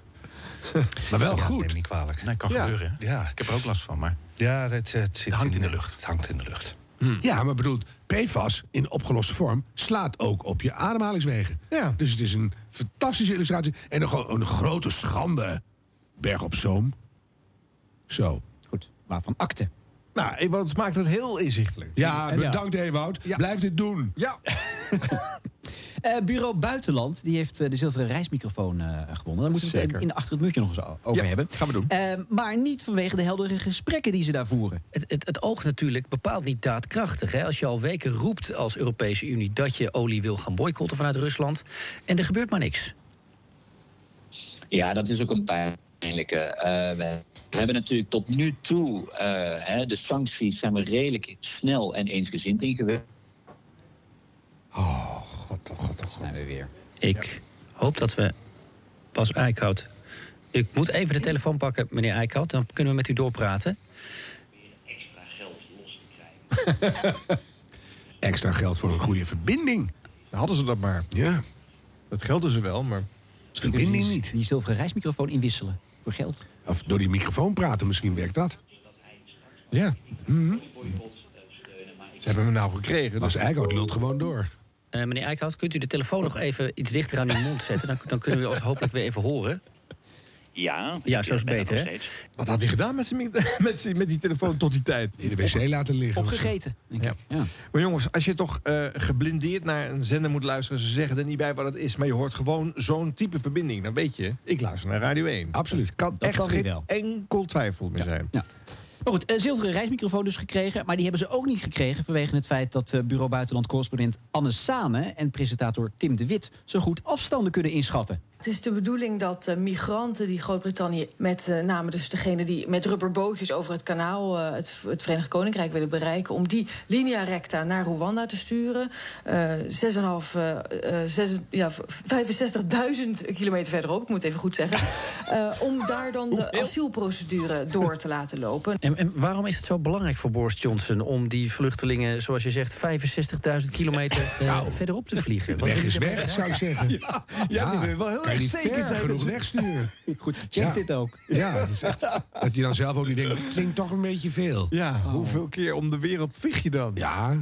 [LAUGHS] Maar wel Ja, goed. neem me niet kwalijk. Nee, kan Ja. gebeuren, hè? Ja. Ik heb er ook last van, maar... Ja, het, het, zit hangt in de lucht. Het hangt in de lucht. Ja, maar bedoel, PFAS in opgeloste vorm slaat ook op je ademhalingswegen. Ja. Dus het is een fantastische illustratie. En een, grote schande. Berg op Zoom. Zo. Goed, waarvan akte. Nou, Ewout maakt het heel inzichtelijk. Ja, bedankt Ewout. Ja. Blijf dit doen. Ja. [LAUGHS] Eh, Bureau Buitenland die heeft eh, de zilveren reismicrofoon eh, gewonnen. Daar moeten we het Zeker. in de achter het muurtje nog eens over Ja, hebben. gaan we doen. Eh, maar niet vanwege de heldere gesprekken die ze daar voeren. Het, het, het oogt natuurlijk bepaald niet daadkrachtig. Hè? Als je al weken roept als Europese Unie dat je olie wil gaan boycotten vanuit Rusland. En er gebeurt maar niks. Ja, dat is ook een pijnlijke. Eh, we hebben natuurlijk tot nu toe eh, hè, de sancties zijn we redelijk snel en eensgezind ingewerkt. Oh, god, oh, god, oh, god. Zijn we weer. Ik hoop dat we. Pas Eickhout. Ik moet even de telefoon pakken, meneer Eickhout. Dan kunnen we met u doorpraten. Extra geld [LAUGHS] voor een goede verbinding. Hadden ze dat maar. Ja. Dat gelden ze wel, maar... Verbinding die, niet. Die zilveren reismicrofoon inwisselen voor geld. Of door die microfoon praten, misschien werkt dat. Ja. Mhm. Ze hebben hem nou gekregen. Als Eickhout lult gewoon door. Eh, meneer Eickhout, kunt u de telefoon nog even iets dichter aan uw mond zetten? Dan, dan kunnen we ons hopelijk weer even horen. Ja, Ja, zo is het er beter, hè? Wat had hij gedaan met, zijn, [LAUGHS] met, zijn- met die telefoon tot die tijd? In de wc laten liggen. Opgegeten, denk ik. Ja. Maar jongens, als je toch eh, geblindeerd naar een zender moet luisteren... ze zeggen er niet bij wat het is... maar je hoort gewoon zo'n type verbinding... dan weet je, ik luister naar Radio 1. Absoluut. Het kan Dat echt kan geen wel. enkel twijfel meer zijn. Ja. Maar goed, een zilveren reismicrofoon dus gekregen. Maar die hebben ze ook niet gekregen vanwege het feit dat eh, bureau buitenland correspondent Anne Sane en presentator Tim de Wit zo goed afstanden kunnen inschatten. Het is de bedoeling dat eh, migranten die Groot-Brittannië, met eh, name dus degene die met rubberbootjes over het kanaal eh, het, het Verenigd Koninkrijk willen bereiken, om die linea recta naar Rwanda te sturen. Eh 6,5, eh, eh, zes- ja, 65.000 kilometer verderop, ik moet even goed zeggen. [LAUGHS] eh, om daar dan de asielprocedure door te laten lopen. En, en waarom is het zo belangrijk voor Boris Johnson om die vluchtelingen, zoals je zegt, 65.000 kilometer [LAUGHS] eh, verderop te vliegen? Wat weg is weg, zou ik zeggen. [LAUGHS] Ja, ja, die wil wel heel kan je niet zeker ver genoeg wegsturen. [LAUGHS] Goed, check Ja. dit ook. Ja, het is echt, dat je dan zelf ook niet denkt, dat klinkt toch een beetje veel. Ja, hoeveel keer om de wereld vlieg je dan? Ja,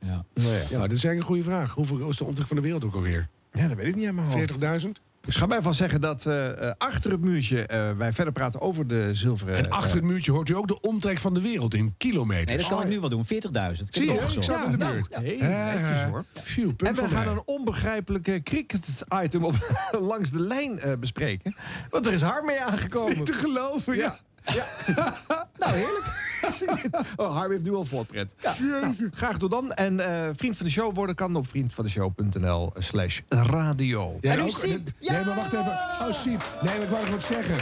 Ja. Nou ja. ja dat is eigenlijk een goede vraag. Hoeveel is de omtrek van de wereld ook alweer? Ja, dat weet ik niet aan mijn hoofd. 40.000? Ik ga mij van zeggen dat eh, eh, achter het muurtje eh, wij verder praten over de zilveren... En achter het muurtje hoort u ook de omtrek van de wereld in kilometers. Nee, dat kan ik nu wel doen. 40.000. Ik heb Zie je, het ik zat in de nou, buurt. ja. Eh, netjes hoor. Phew, En we gaan een onbegrijpelijke cricket-item op, [LAUGHS] langs de lijn eh, bespreken. Want er is Harm mee aangekomen. Niet te geloven, ja. Ja. [LAUGHS] nou, heerlijk. [LAUGHS] oh, Harm heeft nu al voorpret. Nou, graag tot dan. En eh, vriend van de show worden kan op vriendvandeshow.nl slash radio. Ja, En nu ook- Siep. Nee, maar wacht even. Oh, Siep. Nee, maar ik wou nog wat zeggen.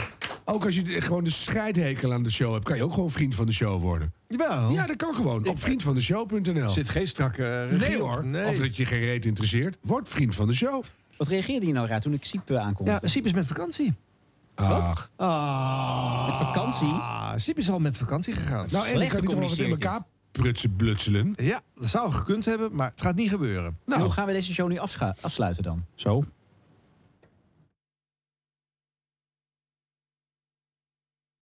Ook als je de- gewoon de scheidhekel aan de show hebt... kan je ook gewoon vriend van de show worden. Jawel. Ja, dat kan gewoon. Op vriendvandeshow.nl. Zit geen strakke regie Nee hoor. Nee. Of dat je geen reet interesseert. Word vriend van de show. Wat reageerde je nou raar toen ik Siep eh, Ja, aankondigde? Siep is met vakantie. Ach. Ah. Met vakantie? Ah, Siep is al met vakantie gegaan. Nou, en dan Slecht kan wat in elkaar prutsen, blutselen. Ja, dat zou gekund hebben, maar het gaat niet gebeuren. Nou, hoe gaan we deze show nu afsluiten dan? Zo.